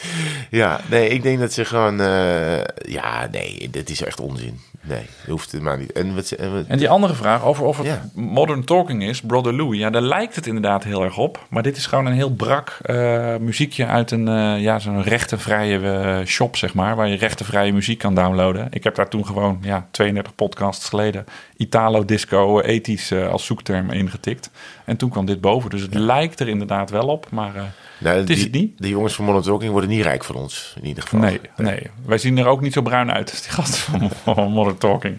Ja, nee, ik denk dat ze gewoon. eh, ja, nee, dit is echt onzin. Nee, dat hoeft het maar niet. En wat, en wat- En die andere vraag over of het Ja. modern talking is, Brother Louie. Ja, daar lijkt het inderdaad heel erg op. Maar dit is gewoon een heel brak eh, muziekje uit een eh, ja, zo'n rechtenvrije shop, zeg maar. Waar je rechtenvrije muziek kan downloaden. Ik heb daar toen gewoon ja, 32 podcasts geleden Italo disco ethisch als zoekterm ingetikt. En toen kwam dit boven. Dus het lijkt er inderdaad wel op. Maar nou, het is die, het niet. De jongens van Modern Talking worden niet rijk van ons, in ieder geval. nee, nee, wij zien er ook niet zo bruin uit als die gasten van, van Modern Talking.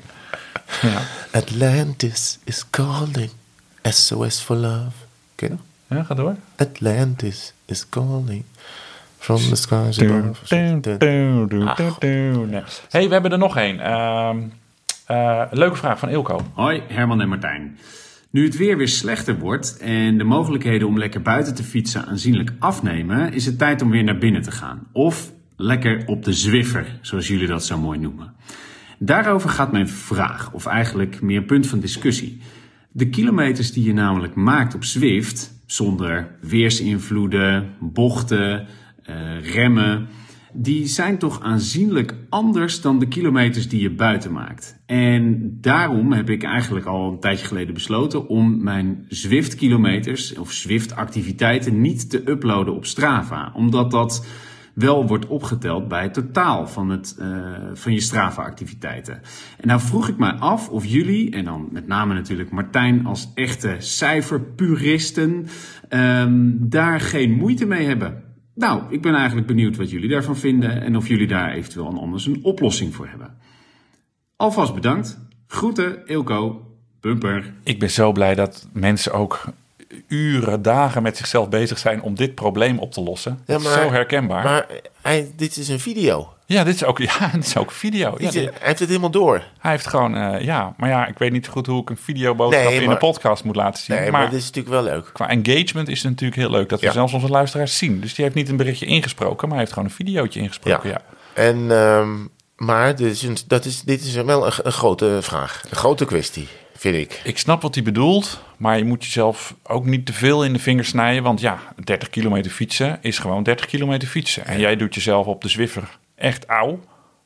Ja, Atlantis is calling. SOS for love. Je? ja ga door. Atlantis is calling. From the skies above. hey, we hebben er nog één. Ehm, eh, leuke vraag van Ilko. Hoi, Herman en Martijn. Nu het weer weer slechter wordt en de mogelijkheden om lekker buiten te fietsen aanzienlijk afnemen, is het tijd om weer naar binnen te gaan. Of lekker op de Zwiffer, zoals jullie dat zo mooi noemen. Daarover gaat mijn vraag, of eigenlijk meer punt van discussie. De kilometers die je namelijk maakt op Zwift, zonder weersinvloeden, bochten, eh, remmen, die zijn toch aanzienlijk anders dan de kilometers die je buiten maakt. En daarom heb ik eigenlijk al een tijdje geleden besloten om mijn Zwift-kilometers of Zwift-activiteiten niet te uploaden op Strava. Omdat dat wel wordt opgeteld bij het totaal van, het, eh, van je Strava-activiteiten. En nou vroeg ik mij af of jullie, en dan met name natuurlijk Martijn als echte cijferpuristen, ehm, daar geen moeite mee hebben. Nou, ik ben eigenlijk benieuwd wat jullie daarvan vinden en of jullie daar eventueel een anders een oplossing voor hebben. Alvast bedankt. Groeten, Ilko. Bumper. Ik ben zo blij dat mensen ook uren, dagen met zichzelf bezig zijn om dit probleem op te lossen. Ja, is zo herkenbaar. Maar hij, dit is een video. Ja, dit is ook, ja, dit is ook video. Ja, Hij dit- heeft het helemaal door. hij heeft gewoon, eh, ja, maar ja, ik weet niet goed hoe ik een videoboodschap Nee, in een podcast moet laten zien. Nee, maar maar dit is natuurlijk wel leuk. qua engagement is het natuurlijk heel leuk dat we Ja. zelfs onze luisteraars zien. Dus die heeft niet een berichtje ingesproken, maar hij heeft gewoon een videootje ingesproken. Ja. En, ehm, maar dit is, een, dat is, dit is wel een, een grote vraag. Een grote kwestie, vind ik. Ik snap wat hij bedoelt, maar je moet jezelf ook niet te veel in de vingers snijden. Want ja, 30 kilometer fietsen is gewoon 30 kilometer fietsen. En jij doet jezelf op de Zwiffer echt auw.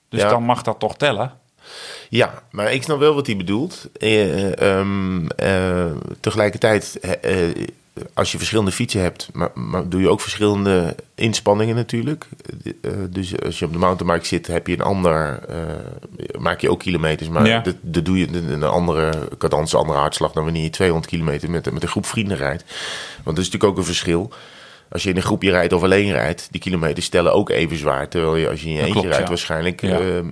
Dus Ja. dan mag dat toch tellen. Ja, maar ik snap wel wat hij bedoelt. Eh, ehm, eh, tegelijkertijd, eh, eh, als je verschillende fietsen hebt, maar, maar doe je ook verschillende inspanningen natuurlijk. Dus als je op de mountainbike zit, heb je een ander, maak je ook kilometers, maar Ja. dat, dat doe je een een andere cadans, een andere hartslag dan wanneer je 200 kilometer met, met een groep vrienden rijdt. Want dat is natuurlijk ook een verschil. Als je in een groepje rijdt of alleen rijdt, die kilometers stellen ook even zwaar. Terwijl je als je in je Dat eentje klopt, rijdt ja. waarschijnlijk Ja. eh, eh,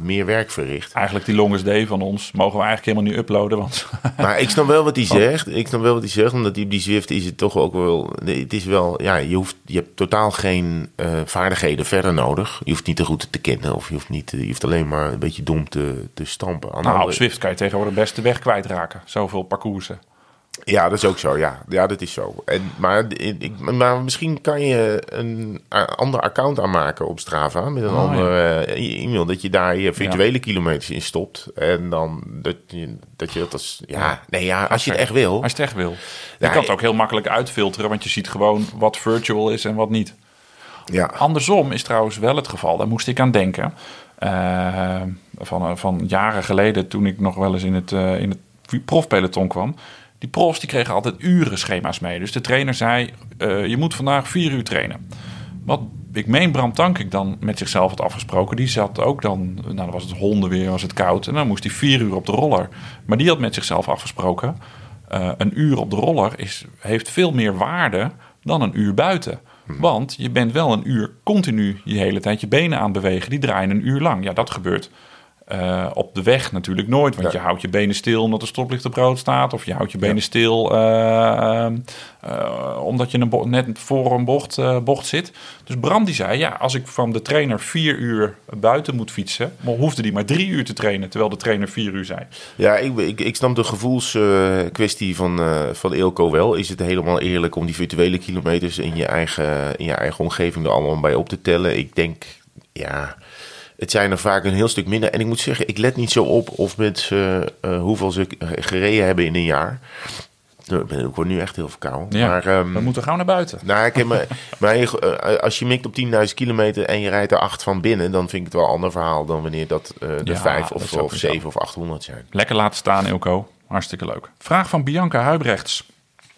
meer werk verricht. Eigenlijk die longest day van ons mogen we eigenlijk helemaal niet uploaden. Want Maar ik snap wel wat hij Oh. zegt. Ik snap wel wat hij zegt, omdat die, die Zwift is het toch ook wel. Het is wel, ja, je, hoeft, je hebt totaal geen eh, vaardigheden verder nodig. Je hoeft niet de route te kennen, of je hoeft, niet, je hoeft alleen maar een beetje dom te, te stampen. Aan nou, op Zwift kan je tegenwoordig best de weg kwijtraken. Zoveel parcoursen. Ja, dat is ook zo. Ja, ja dat is zo. En, maar, ik, maar misschien kan je een ander account aanmaken op Strava met een Oh, andere eh, e-mail. Dat je daar je virtuele kilometers in stopt. En dan dat je dat, je dat als. Ja, nee, ja, als je het echt wil. Als je het echt wil. Je kan het ook heel makkelijk uitfilteren, want je ziet gewoon wat virtual is en wat niet. Ja, Andersom is trouwens wel het geval, daar moest ik aan denken. Eh, van, van jaren geleden, toen ik nog wel eens in het, eh, in het profpeloton kwam. Die profs die kregen altijd uren schema's mee. Dus de trainer zei, eh, je moet vandaag vier uur trainen. Wat ik meen Bram Tankink dan met zichzelf had afgesproken. Die zat ook dan, nou dan was het honden weer, was het koud. En dan moest hij vier uur op de roller. Maar die had met zichzelf afgesproken. eh, een uur op de roller is, heeft veel meer waarde dan een uur buiten. Want je bent wel een uur continu je hele tijd je benen aan het bewegen. Die draaien een uur lang. Ja, dat gebeurt eh, op de weg natuurlijk nooit. Want je houdt je benen stil omdat er stoplicht op rood staat. Of je houdt je benen stil eh, eh, eh, omdat je een net voor een bocht, bocht zit. Dus Bram die zei, ja, als ik van de trainer vier uur buiten moet fietsen... maar hoefde die maar drie uur te trainen, terwijl de trainer vier uur zei. Ja, ik, ik, ik snap de gevoelskwestie van, van Eelco wel. Is het helemaal eerlijk om die virtuele kilometers in je eigen, in je eigen omgeving er allemaal bij op te tellen? Ik denk, ja, het zijn er vaak een heel stuk minder. En ik moet zeggen, ik let niet zo op of mensen eh, hoeveel ze gereden hebben in een jaar. Ik ben- ik word nu echt heel verkouden. Ja, maar, ehm, we moeten gauw naar buiten. nou, ik heb me, maar eh, als je mikt op 10.000 kilometer en je rijdt er 8 van binnen, dan vind ik het wel een ander verhaal dan wanneer dat eh de Ja, 5 dat of, of weer zo. 7 of 800 zijn. Lekker laten staan, Ilko. Hartstikke leuk. Vraag van Bianca Huibrechts.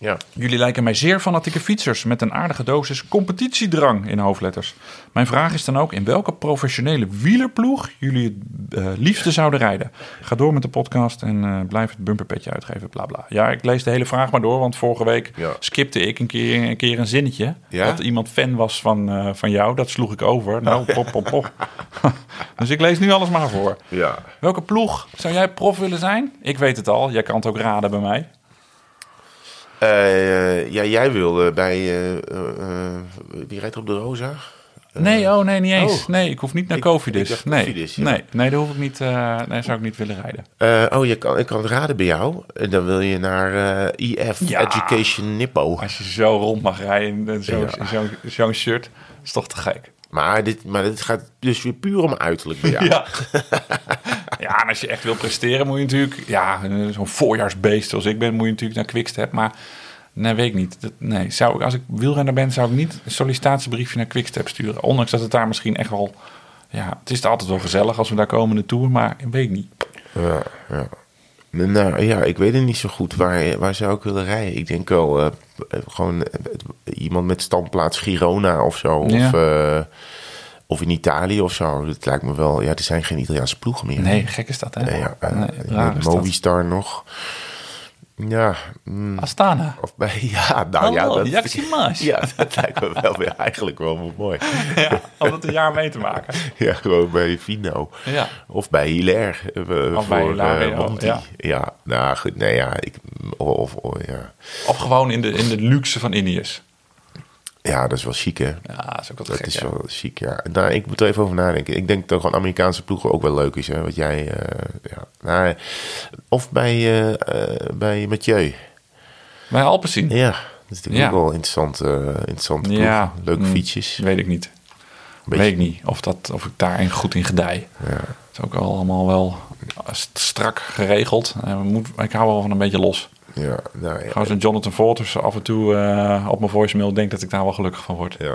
Ja. Jullie lijken mij zeer fanatieke fietsers met een aardige dosis competitiedrang in hoofdletters. Mijn vraag is dan ook in welke professionele wielerploeg jullie het eh, liefste zouden rijden. Ga door met de podcast en eh, blijf het bumperpetje uitgeven, bla bla. Ja, ik lees de hele vraag maar door, want vorige week Ja. skipte ik een keer een, keer een zinnetje. Ja? Dat iemand fan was van, eh, van jou, dat sloeg ik over. Nou, pop, pop, pop. dus ik lees nu alles maar voor. Ja. Welke ploeg zou jij prof willen zijn? Ik weet het al, jij kan het ook raden bij mij. Eh, ja, jij wilde bij. eh, eh, eh, wie rijdt op de Rosa? Nee, oh nee, niet eens. oh. Nee, ik hoef niet naar Ik- Cofidis. ik dacht nee. Ja. nee, nee, daar hoef ik niet. nee, zou ik niet willen rijden. Oh, je kan, ik kan het raden bij jou. En dan wil je naar IF Ja. Education Nippo. Als je zo rond mag rijden in zo'n Ja. zo, zo'n shirt, is toch te gek. Maar dit, maar dit gaat dus weer puur om uiterlijk bij jou. Ja. ja, en als je echt wil presteren, moet je natuurlijk. Ja, zo'n voorjaarsbeest zoals ik ben, moet je natuurlijk naar Quickstep. Maar nee, weet ik niet. Dat, nee, zou ik, als ik wielrenner ben, zou ik niet een sollicitatiebriefje naar Quickstep sturen. Ondanks dat het daar misschien echt wel. Ja, het is altijd wel gezellig als we daar komen tour, maar ik weet niet. Ja, ja. Nou ja, ik weet het niet zo goed. Waar, waar zou ik willen rijden? Ik denk wel eh, gewoon eh, iemand met standplaats Girona of zo. Ja. Of, eh, of in Italië of zo. Dat lijkt me wel. Ja, er zijn geen Italiaanse ploegen meer. Nee, gek is dat, hè? Ja, eh, Nee. Movistar nog. Ja, mm, Astana. of bij, ja, nou ja, dat, ja, dat lijkt me wel weer eigenlijk wel mooi. Ja, om het een jaar mee te maken. Ja, gewoon bij Fino. Ja. Of bij Hilaire. eh, Of voor bij Hilaire, eh, ja, ja. Nou goed, nee, ja. Ik, of, of, ja. Of gewoon in de, in de luxe van Ineos. Ja, dat is wel chic, hè? Ja, dat is ook wat Dat gek. is wel chic, ja. Nou, ik moet er even over nadenken. Ik denk dat gewoon Amerikaanse ploegen ook wel leuk is, hè? Wat jij, eh, ja. Nou, of bij, eh, bij Mathieu. Bij Alpecin? Ja, dat is natuurlijk Ja. ook wel interessant, eh interessante ploeg. Ja. Leuke Mm. fietsjes. Weet ik niet. Beetje- Weet ik niet of, dat, of ik daarin goed in gedij. Ja. Het is ook allemaal wel st- strak geregeld. We moet, ik hou wel van een beetje los. Ja, nou ja. Gewoon zo'n Jonathan Volters af en toe eh, op mijn voicemail denkt dat ik daar wel gelukkig van word. ja. ja.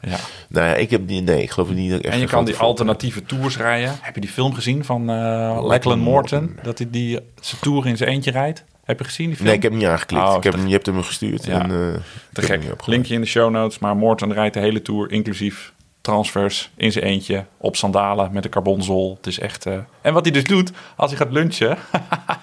Ja. Nou ja, ik heb niet, nee, ik geloof niet dat ik echt En je kan die alternatieve tours rijden. Heb je die film gezien van eh Lachlan Morton? Dat hij die zijn tour in zijn eentje rijdt? Heb je gezien die film? Nee, ik heb hem niet aangeklikt. Oh, ik heb hem, je hebt hem gestuurd. Ja. En, eh, Te gek. Linkje in de show notes. Maar Morton rijdt de hele tour inclusief transfers in zijn eentje op sandalen met een carbonzol. Het is echt... En wat hij dus doet als hij gaat lunchen...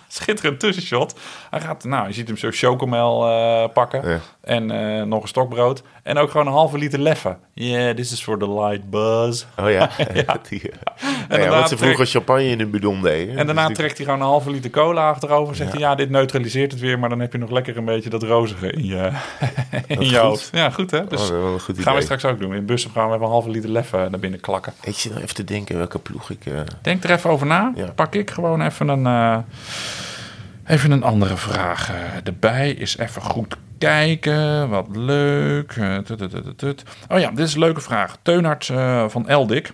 schitterend tussenshot. Hij gaat, nou, je ziet hem zo chocomel eh, pakken. Ja. En eh, nog een stokbrood. En ook gewoon een halve liter leffen. Yeah, this is for the light buzz. Oh ja. ja. Die, ja. Ja, daarna wat ze vroeger trekt- champagne in een bidon deden. En daarna is trekt hij gewoon een halve liter cola achterover. Zegt hij, ja, dit neutraliseert het weer. Maar dan heb je nog lekker een beetje dat rozige in je, in je hoofd. Ja, goed hè? Dus Oh, goed gaan we straks ook doen. In bussen gaan we even een halve liter leffen naar binnen klakken. Ik zit nog even te denken welke ploeg ik... eh, Denk er even over na. Ja. Pak ik gewoon even een, eh, even een andere vraag eh, erbij. Is even goed kijken. Wat leuk. Eh, tut, tut, tut, tut. Oh ja, dit is een leuke vraag. Teunhard eh, van Eldik.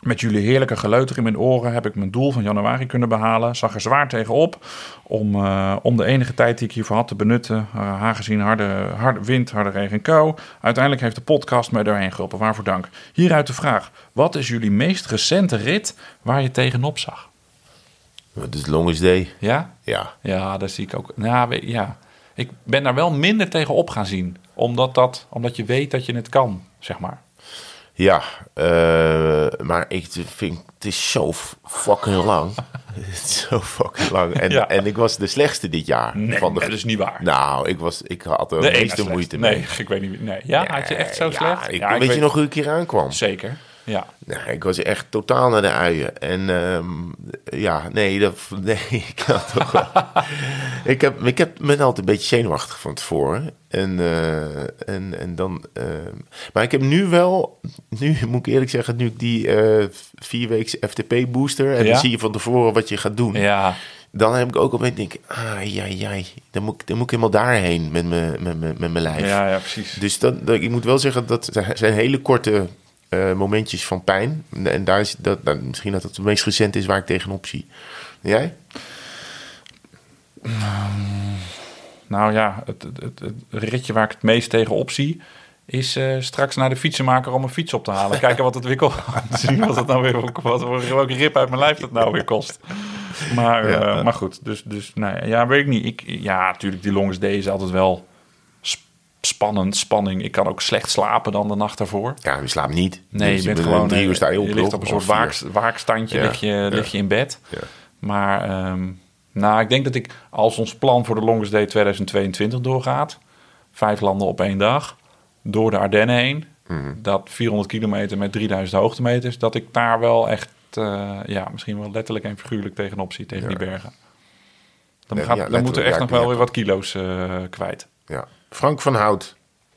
Met jullie heerlijke geleuter in mijn oren heb ik mijn doel van januari kunnen behalen. Zag er zwaar tegenop om, eh, om de enige tijd die ik hiervoor had te benutten. Uh, aangezien harde, harde wind, harde regen en kou. Uiteindelijk heeft de podcast mij doorheen geholpen. Waarvoor dank. Hieruit de vraag. Wat is jullie meest recente rit waar je tegenop zag? Wat is Longest Day? Ja? Ja. Ja, daar zie ik ook. Nou, ja. Ik ben daar wel minder tegenop gaan zien. Omdat, dat, omdat je weet dat je het kan, zeg maar. Ja, eh, maar ik vind het is zo fucking lang. het is zo fucking lang. En, Ja. en ik was de slechtste dit jaar. Nee, van de, dat is niet waar. Nou, ik, was, ik had er De meeste moeite Nee, mee. ik weet niet. Nee. Ja, had je echt zo Ja, slecht? Ik, Ja, ik weet je nog hoe ik hier aankwam? Zeker. Ja. Nou, ik was echt totaal naar de uien. En ehm, ja, nee, dat, nee ik had toch wel... ik, heb, ik heb, ben altijd een beetje zenuwachtig van tevoren. En, eh, en, en dan... ehm, maar ik heb nu wel... Nu moet ik eerlijk zeggen, nu ik die eh vierweekse FTP-booster... en Ja? dan zie je van tevoren wat je gaat doen... Ja. dan heb ik ook opeens denk ik... Ah, ja, ja, dan moet, ik- dan moet ik helemaal daarheen met mijn met, mijn- met mijn lijf. Ja, ja, precies. Dus dat, dat, ik moet wel zeggen dat zijn hele korte eh, momentjes van pijn. En daar is dat, nou, misschien dat het het meest recent is waar ik tegenop zie. Jij? Nou ja, het, het, het, ritje waar ik het meest tegenop zie... is eh, straks naar de fietsenmaker om een fiets op te halen. Kijken wat het weer kost. Zien wat het nou weer... Wat, welke rip uit mijn lijf dat nou weer kost. Maar, Ja. eh, maar goed, dus, dus nou, ja, weet ik niet. Ik, ja, natuurlijk, die longest day is altijd wel spannend, spanning. Ik kan ook slecht slapen dan de nacht daarvoor. Ja, je slaapt niet. Nee, Dus je bent gewoon... Drie eh, uur sta je op. je ligt op een soort waaks, waakstandje, Ja, lig, je, ja. lig je in bed. Ja. Maar ehm, nou, ik denk dat ik, als ons plan voor de Longest Day 2022 doorgaat, vijf landen op één dag, door de Ardennen heen, Mhm. dat 400 kilometer met 3000 hoogtemeters, dat ik daar wel echt, eh, ja, misschien wel letterlijk en figuurlijk tegenop zie, tegen die bergen. Dan, gaat, dan moeten echt nog wel weer wat kilo's eh, kwijt. Ja. Frank van Hout.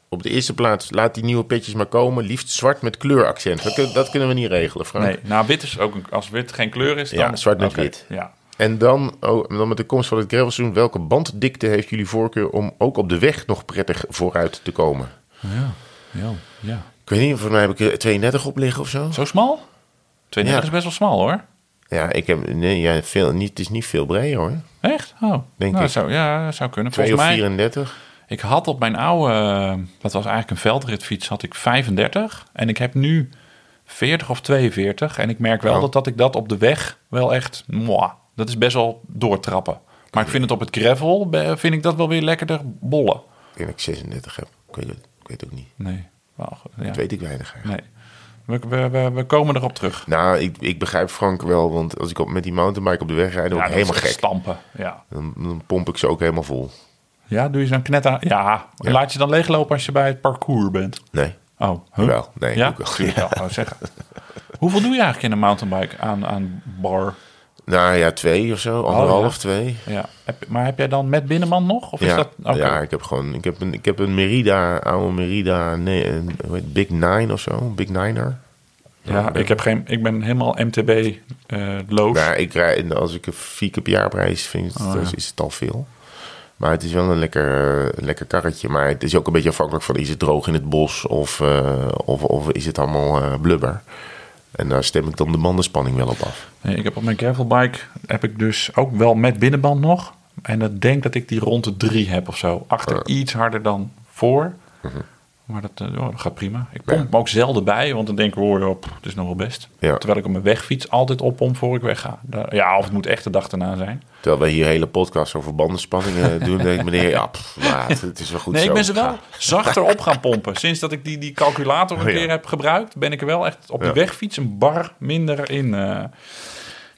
Op de eerste plaats, laat die nieuwe petjes maar komen. Liefst zwart met kleuraccent. Dat, kun- dat kunnen we niet regelen, Frank. Nee, nou wit is ook, een, als wit geen kleur is, dan... Ja, zwart met wit. Ja. En dan, oh, dan met de komst van het gravelseizoen. Welke banddikte heeft jullie voorkeur om ook op de weg nog prettig vooruit te komen? Ja, ja, ja. Ik weet niet, volgens mij heb ik er 32 op liggen of zo. Zo smal? 32 Ja. is best wel smal hoor. Ja, ik heb, nee, ja, veel, niet, het is niet veel breder hoor. Echt? Oh, Denk nou, ik. Zou, ja, zou kunnen. 2 Volgens of mij, 34. Ik had op mijn oude, dat was eigenlijk een veldritfiets, had ik 35. En ik heb nu 40 of 42. En ik merk wel Oh. dat, dat ik dat op de weg wel echt, mwah, dat is best wel doortrappen. Maar ik vind het op het gravel, vind ik dat wel weer lekkerder bollen. Ik denk dat ik 36 heb. Ik weet het, ik weet het ook niet. Nee, wel, ja. Dat weet ik weinig eigenlijk. nee. We, we, we, we komen erop terug. Nou, ik, ik begrijp Frank wel, want als ik op, met die mountainbike op de weg rijd, dan word ik helemaal gek. Stampen, ja. Dan, dan pomp ik ze ook helemaal vol. Ja, doe je zo'n knetter. Ja, Ja. laat je dan leeglopen als je bij het parcours bent. Nee, Oh, huh? wel. Nee, ja, wel. tuurlijk wel. wou zeggen. Hoeveel doe je eigenlijk in een mountainbike aan, aan bar? Nou ja, twee of zo. Anderhalf, ja. twee. Ja. Heb, maar heb jij dan met binnenman nog? Of is Ja, dat... oké. ja, ik heb gewoon... Ik heb een, ik heb een Merida, oude Merida, nee, een, hoe heet, Big Nine of zo. Big Niner. Ja, ik, heb geen, ik ben helemaal MTB-loos. Maar ik rijd, als ik een vier keer per jaar prijs vind, Oh, dus is het al veel. Maar het is wel een lekker, lekker karretje. Maar het is ook een beetje afhankelijk van is het droog in het bos of, eh, of, of is het allemaal eh, blubber. En daar stem ik dan de bandenspanning wel op af. Nee, ik heb op mijn gravelbike heb ik dus ook wel met binnenband nog. En ik denk dat ik die rond de drie heb of zo. Achter iets harder dan voor. Maar dat, eh, oh, dat gaat prima. Ik pomp Ja. hem ook zelden bij, want dan denk ik, oh, ja, pff, het is nog wel best. Ja. Terwijl ik op mijn wegfiets altijd oppomp voor ik wegga. Ja, of het moet echt de dag erna zijn. Terwijl wij hier hele podcasts over bandenspanningen doen, denk ik meneer, ja, pff, ja, het, het is wel goed Nee, zo. ik ben ze wel zachter op gaan pompen. Sinds dat ik die, die calculator een Oh, ja. keer heb gebruikt, ben ik er wel echt op de Ja. wegfiets een bar minder in, eh,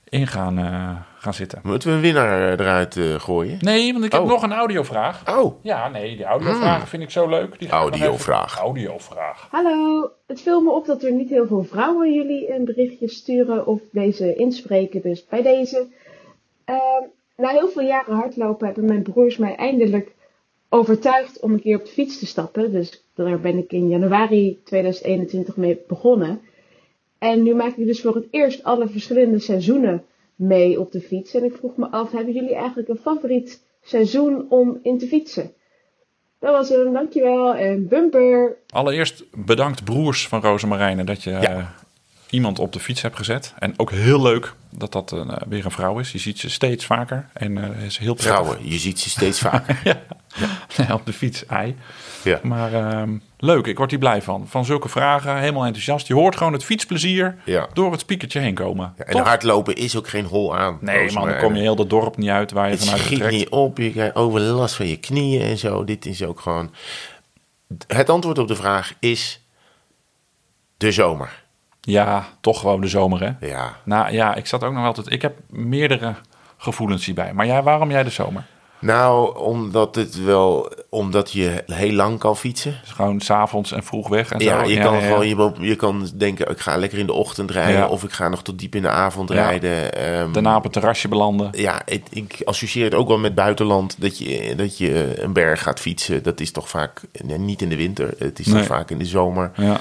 in gaan, eh, gaan zitten. Moeten we een winnaar eh, eruit eh, gooien? Nee, want ik heb Oh. nog een audiovraag. Oh, Ja, nee, die audiovragen vind ik zo leuk. Die Audiovraag. even- Audiovraag. Hallo, het viel me op dat er niet heel veel vrouwen jullie een berichtje sturen of deze inspreken. Dus bij deze. Ehm, na heel veel jaren hardlopen hebben mijn broers mij eindelijk overtuigd om een keer op de fiets te stappen. Dus daar ben ik in januari 2021 mee begonnen. En nu maak ik dus voor het eerst alle verschillende seizoenen mee op de fiets. En ik vroeg me af, hebben jullie eigenlijk een favoriet seizoen om in te fietsen? Dat was hem, dankjewel en bumper! Allereerst bedankt broers van Rosemarijne dat je eh, iemand op de fiets hebt gezet. En ook heel leuk dat dat een, eh, weer een vrouw is. Je ziet ze steeds vaker en eh is heel prettig. vrouwen, je ziet ze steeds vaker. Op de fiets, ei. Ja. Maar ehm, leuk, ik word hier blij van. Van zulke vragen, helemaal enthousiast. Je hoort gewoon het fietsplezier Ja. door het spiekertje heen komen. Ja, en Toch? hardlopen is ook geen hol aan. Nee, man, dan kom je heel dat dorp niet uit waar je Het vanuit schiet niet op, je krijgt overlast van je knieën en zo. Dit is ook gewoon... Het antwoord op de vraag is de zomer. Ja, toch gewoon de zomer, hè? Ja. Nou ja, ik zat ook nog altijd... Ik heb meerdere gevoelens hierbij. Maar ja, waarom jij de zomer? Nou, omdat het wel... Omdat je heel lang kan fietsen. Dus gewoon s'avonds en vroeg weg en Ja, zo. je kan ja, gewoon... Je, je kan denken, ik ga lekker in de ochtend rijden. Of ik ga nog tot diep in de avond rijden. Ehm, Daarna op het terrasje belanden. ja, het- ik associeer het ook wel met buitenland. Dat je, dat je een berg gaat fietsen. Dat is toch vaak niet in de winter. Het is Nee. toch vaak in de zomer. Ja.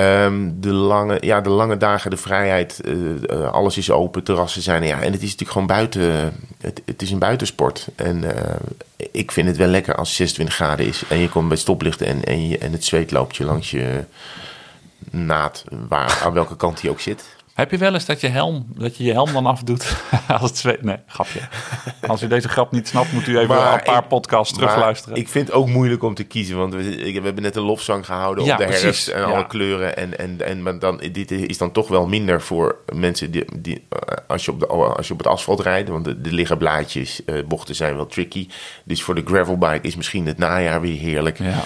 Ehm, de, lange, ja, de lange dagen, de vrijheid, eh, eh, alles is open, terrassen zijn. Ja, en het is natuurlijk gewoon buiten. Het, het is een buitensport. En eh, ik vind het wel lekker als het 26 graden is. En je komt bij stoplichten en, en, je, en het zweet loopt je langs je naad, waar, aan welke kant die ook zit. Heb je wel eens dat je, helm, dat je je helm dan afdoet als het zweet? Nee, grapje. Als u deze grap niet snapt, moet u even Maar een paar ik- podcasts terugluisteren. Ik vind het ook moeilijk om te kiezen. Want we, we hebben net een lofzang gehouden Ja, op de precies. herfst en Ja. alle kleuren. En, en, en maar dan, dit is dan toch wel minder voor mensen die, die, eh, als, je op de, als je op het asfalt rijdt. Want er er liggen blaadjes, eh, bochten zijn wel tricky. Dus voor de gravelbike is misschien het najaar weer heerlijk. Ja.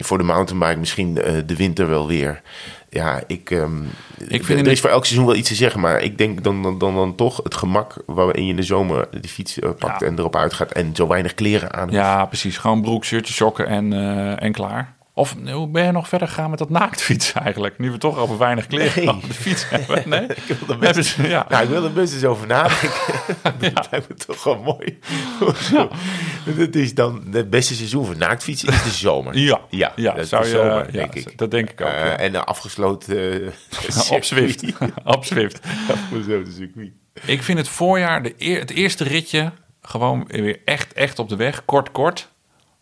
Voor de mountainbike misschien eh, de winter wel weer. Ja, ik, ehm, Ik vind er is voor elk seizoen wel iets te zeggen. Maar ik denk dan, dan, dan, dan toch het gemak waarin je in de zomer de fiets eh, pakt Ja. en erop uitgaat. En zo weinig kleren aan. Ja, precies. Gewoon broek, shirtje, sokken en, eh, en klaar. Of hoe ben je nog verder gegaan met dat naaktfietsen eigenlijk? Nu we toch over weinig kleren Nee. op de fiets hebben. Nee? Ik wil er Hebben best, ja. nou, ik wil er best eens over nadenken. Dat lijkt me toch wel mooi. Het is dan het beste seizoen voor naaktfietsen is de zomer. Ja, ja, ja, dat is zou de je, zomer, ja, denk ik. dat denk ik ook, Eh, ja. En een afgesloten uh, Op Zwift. op Zwift. Afgesloten circuit. Ik vind het voorjaar, de eer- het eerste ritje, gewoon weer echt, echt op de weg, kort, kort.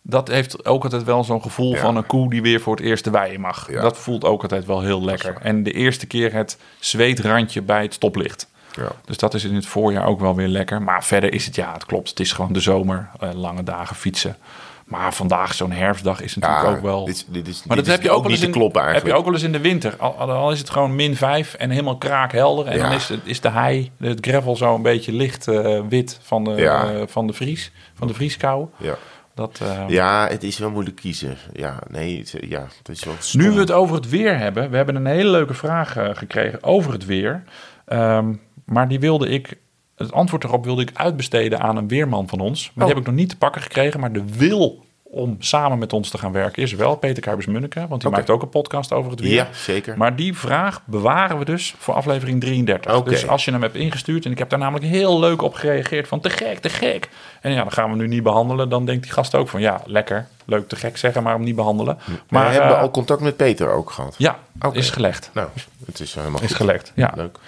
Dat heeft ook altijd wel zo'n gevoel Ja. van een koe die weer voor het eerst de weien mag. Ja. Dat voelt ook altijd wel heel lekker. En de eerste keer het zweetrandje bij het stoplicht. Ja. Dus dat is in het voorjaar ook wel weer lekker. Maar verder is het, ja, het klopt. Het is gewoon de zomer, eh, lange dagen fietsen. Maar vandaag, zo'n herfstdag, is natuurlijk Ja, ook wel... dit, dit is, maar dit dat heb je ook, wel niet eens in, kloppen heb eigenlijk. je ook wel eens in de winter. Al, al- is het gewoon min 5 en helemaal kraakhelder. En Ja. dan is, het, is de hei, het gravel zo een beetje licht eh, wit van de, Ja. van de vries. Van de vrieskou. Ja. Dat, eh, ja, het is wel moeilijk kiezen. Ja, nee, het, ja, het is wel stom. Nu we het over het weer hebben. We hebben een hele leuke vraag eh, gekregen over het weer. Ehm, maar die wilde ik... Het antwoord erop wilde ik uitbesteden aan een weerman van ons. Maar die Oh. heb ik nog niet te pakken gekregen. Maar de wil om samen met ons te gaan werken is wel Peter Kuipers-Munneke. Want die maakt ook een podcast over het weer. Ja, zeker. Maar die vraag bewaren we dus voor aflevering 33. Oké. Dus als je hem hebt ingestuurd, en ik heb daar namelijk heel leuk op gereageerd van te gek, te gek. En ja, dan gaan we nu niet behandelen. Dan denkt die gast ook van ja, lekker, leuk te gek zeggen, maar hem niet behandelen. maar Maar we hebben eh, al contact met Peter ook gehad. ja, Oké. is gelegd. Nou, het is helemaal Is goed. gelekt, ja. Leuk.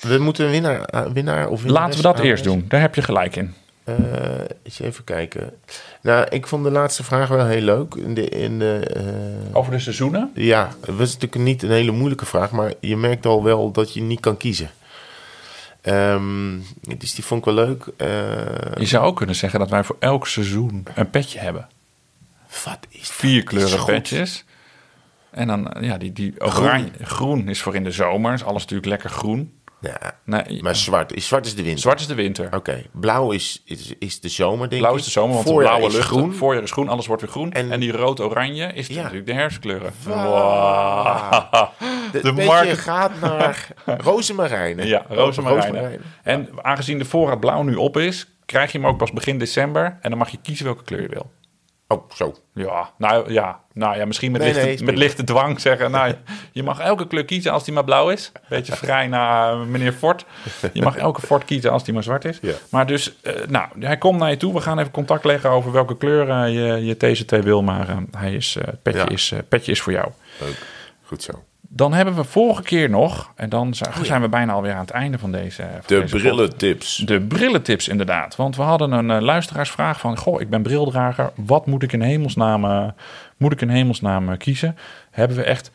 We moeten een winnaar, eh, winnaar of winnares Laten we dat eerst doen. Daar heb je gelijk in. Eh, eens even kijken. Nou, ik vond de laatste vraag wel heel leuk. In de, in de, eh, Over de seizoenen. Ja, het was natuurlijk niet een hele moeilijke vraag, maar je merkt al wel dat je niet kan kiezen. Ehm, dus die vond ik wel leuk. Eh, Je zou ook kunnen zeggen dat wij voor elk seizoen een petje hebben. wat is dat? Vier kleuren petjes. En dan, ja, die, die oranje, groen. is voor in de zomer. Is alles natuurlijk lekker groen. Ja, Nee, maar zwart is, zwart is de winter. zwart is de winter. Oké, blauw is, is, is de zomer, denk Blauw ik. is de zomer, want de Voorjaar blauwe is lucht. groen. Voorjaar is groen, alles wordt weer groen. En, En- die rood-oranje is Ja. natuurlijk de herfstkleuren. Ah. De, De de markt- gaat naar rozemarijnen. Ja. Rozemarijnen. En aangezien de voorraad blauw nu op is, krijg je hem ook pas begin december. En dan mag je kiezen welke kleur je wil. Oh, zo. Ja, nou ja, nou ja misschien met, Nee, lichte, nee, met lichte dwang zeggen. Nou, je mag elke kleur kiezen als die maar blauw is. Beetje vrij naar eh, meneer Fort. Je mag elke Fort kiezen als die maar zwart is. Ja. Maar dus, eh, nou, hij komt naar je toe. We gaan even contact leggen over welke kleur eh, je, je TCT wil. Maar eh, hij is, het petje, Ja. is, petje is voor jou. Leuk. Goed zo. Dan hebben we vorige keer nog, en dan zijn, zijn we bijna alweer aan het einde van deze. van De deze brillentips. de brillentips inderdaad. Want we hadden een eh, luisteraarsvraag van... Goh, ik ben brildrager. Wat moet ik in hemelsnaam, eh, moet ik in hemelsnaam eh, kiezen? Hebben we echt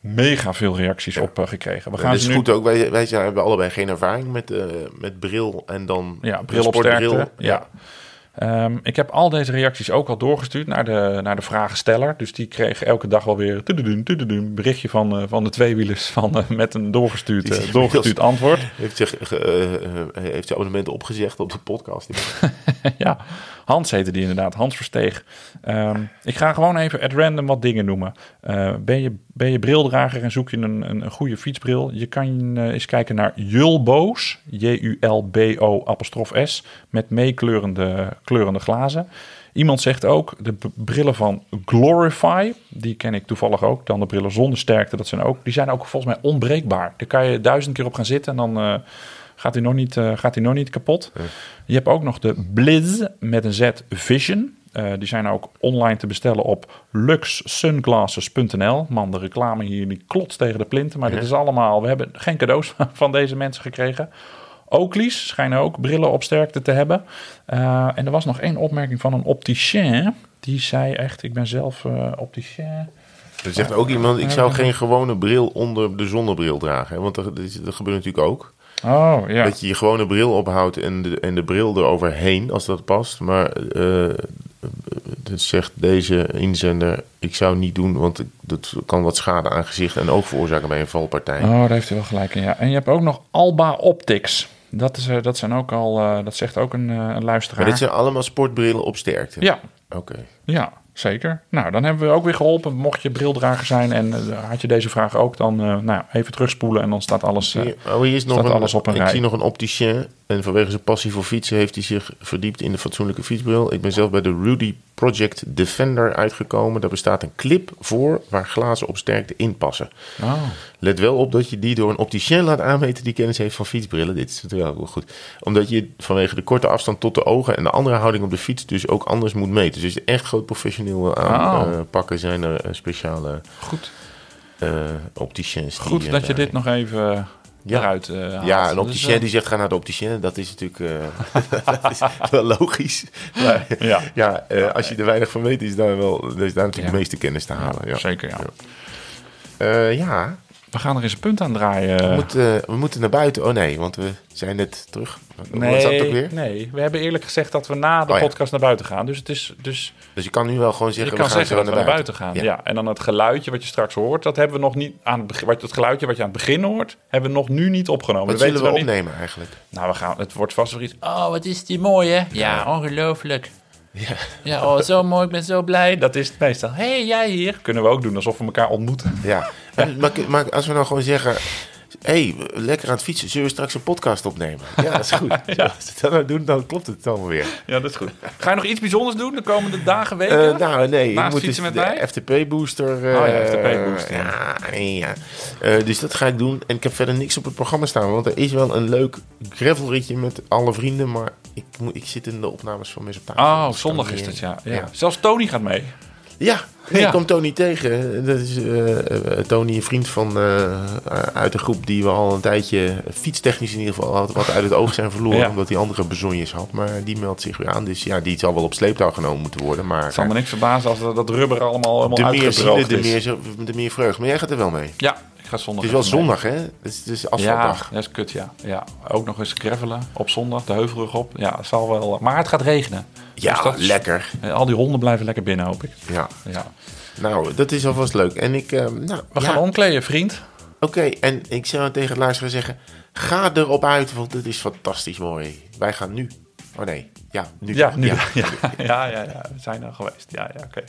mega veel reacties op gekregen. We gaan dat is nu... goed ook. Wij, hebben allebei geen ervaring met, met bril en dan Ja, bril op sterkte. Ja. Ehm, ik heb al deze reacties ook al doorgestuurd naar de, naar de vragensteller. Dus die kreeg elke dag wel weer een berichtje van, eh, van de tweewielers van, eh, met een doorgestuurd, eh, doorgestuurd antwoord. Heeft zich heeft zijn abonnementen opgezegd op de podcast. ja, Hans heette die inderdaad, Hans Versteeg. Ehm, ik ga gewoon even at random wat dingen noemen. Eh, ben, je, ben je brildrager en zoek je een, een, een goede fietsbril? Je kan eh, eens kijken naar Julbo's, J-U-L-B-O apostrof S, met meekleurende kleurende glazen. Iemand zegt ook de brillen van Glorify, die ken ik toevallig ook. Dan de brillen zonder sterkte, dat zijn ook, die zijn ook volgens mij onbreekbaar. Daar kan je duizend keer op gaan zitten en dan eh, gaat hij nog niet, eh, gaat hij nog niet kapot. Je hebt ook nog de Blizz met een Z Vision. Eh, die zijn ook online te bestellen op luxsunglasses.nl. Man, de reclame hier die klotst tegen de plinten. Maar dit is allemaal... We hebben geen cadeaus van deze mensen gekregen. Oakley's schijnen ook brillen op sterkte te hebben. Eh, en er was nog één opmerking van een opticien. Die zei echt, ik ben zelf eh opticien. Er zegt ook iemand, ik zou geen gewone bril onder de zonnebril dragen. Hè? Want dat, dat gebeurt natuurlijk ook. Oh, ja. Dat je je gewone bril ophoudt en de, en de bril eroverheen, als dat past. Maar eh dat zegt deze inzender, ik zou niet doen, want dat kan wat schade aan gezicht en oog veroorzaken bij een valpartij. Oh, daar heeft hij wel gelijk in, ja. En je hebt ook nog Alba Optics. Dat, is, eh, dat zijn ook al, eh, dat zegt ook een, eh, een luisteraar. maar dit zijn allemaal sportbrillen op sterkte. Ja, Oké. ja, zeker. Nou, dan hebben we ook weer geholpen. Mocht je brildrager zijn en eh, had je deze vraag ook, dan eh, nou, even terugspoelen en dan staat alles... eh, oh, hier is nog staat een, alles op een ik rij. zie nog een opticien. En vanwege zijn passie voor fietsen heeft hij zich verdiept in de fatsoenlijke fietsbril. Ik ben zelf bij de Rudy Project Defender uitgekomen. Daar bestaat een clip voor waar glazen op sterkte in passen. oh. Let wel op dat je die door een opticien laat aanmeten die kennis heeft van fietsbrillen. Dit is natuurlijk wel goed. Omdat je vanwege de korte afstand tot de ogen en de andere houding op de fiets dus ook anders moet meten. Dus echt groot professioneel wil aanpakken, zijn er eh, speciale Goed, eh opticiens. goed eh, dat je dit nog even Ja. eruit eh. Ja, een Dus, opticien eh, die zegt ga naar de opticien. Dat is natuurlijk eh, dat is wel logisch. Maar Ja. ja, als je er weinig van weet, is daar wel is daar natuurlijk de meeste kennis te halen. Ja. Zeker, ja. Ja, We gaan er eens een punt aan draaien. we, moeten, we moeten naar buiten. Oh nee, want we zijn net terug. Ook weer? nee, we hebben eerlijk gezegd dat we na de Oh ja. podcast naar buiten gaan. Dus het is, dus Dus je kan nu wel gewoon je zeggen, kan we gaan zeggen dat we naar naar buiten. buiten gaan. Ja. En dan het geluidje wat je straks hoort, dat hebben we nog niet aan het. Wat het geluidje wat je aan het begin hoort, hebben we nog nu niet opgenomen. Wat we zullen we niet. opnemen eigenlijk? Nou, we gaan. Het wordt vast weer iets. Oh, wat is die mooi, hè? Ja, ongelooflijk. Ja. Ja, oh, zo mooi. Ik ben zo blij. Dat is het meestal. Hé, hey, jij hier. Kunnen we ook doen alsof we elkaar ontmoeten. Ja, En- maar, maar als we nou gewoon zeggen, hey, lekker aan het fietsen. Zullen we straks een podcast opnemen? Ja, dat is goed. Als we dat nou doen, dan klopt het allemaal weer. Ja, dat is goed. Ga je nog iets bijzonders doen de komende dagen, weken? Eh, nou, nee. ik moet fietsen dus met mij? FTP-booster. Oh ja, FTP-booster, Ja, nee, ja. Eh, dus dat ga ik doen. En ik heb verder niks op het programma staan. Want er is wel een leuk gravelritje met alle vrienden. Maar ik, moet, ik zit in de opnames van op tafel. Oh, zondag is dat, ja. in. ja. Zelfs Tony gaat mee. Ja, nee, Ja. ik kwam Tony tegen. Dat is eh, eh, Tony, een vriend van eh, uit de groep die we al een tijdje fietstechnisch in ieder geval wat uit het oog zijn verloren. Ja. Omdat hij andere bezonjes had. Maar die meldt zich weer aan. Dus ja, die zal wel op sleeptouw genomen moeten worden. Maar Het zal me niks verbazen als dat, rubber allemaal helemaal de meer zielen, de is. meer, de meer vreugde. Maar jij gaat er wel mee. Ja, ga zondag Het is wel zondag, hè? Het is, het is Ja, dat is kut, ja. ja. Ook nog eens gravelen op zondag, de heuvelrug op. Ja, het zal wel. Maar het gaat regenen. Ja, Dus dat is- lekker. Eh, Al die honden blijven lekker binnen, hoop ik. Ja. Ja. Nou, dat is alvast leuk. En ik, eh, nou, We ja, gaan omkleden, vriend. Oké, en ik zou tegen luisteren zeggen: ga erop uit, want het is fantastisch mooi. Wij gaan nu. Oh nee, ja, nu. Ja, nu. Ja, ja, ja, ja, we zijn er geweest. Ja, ja, oké.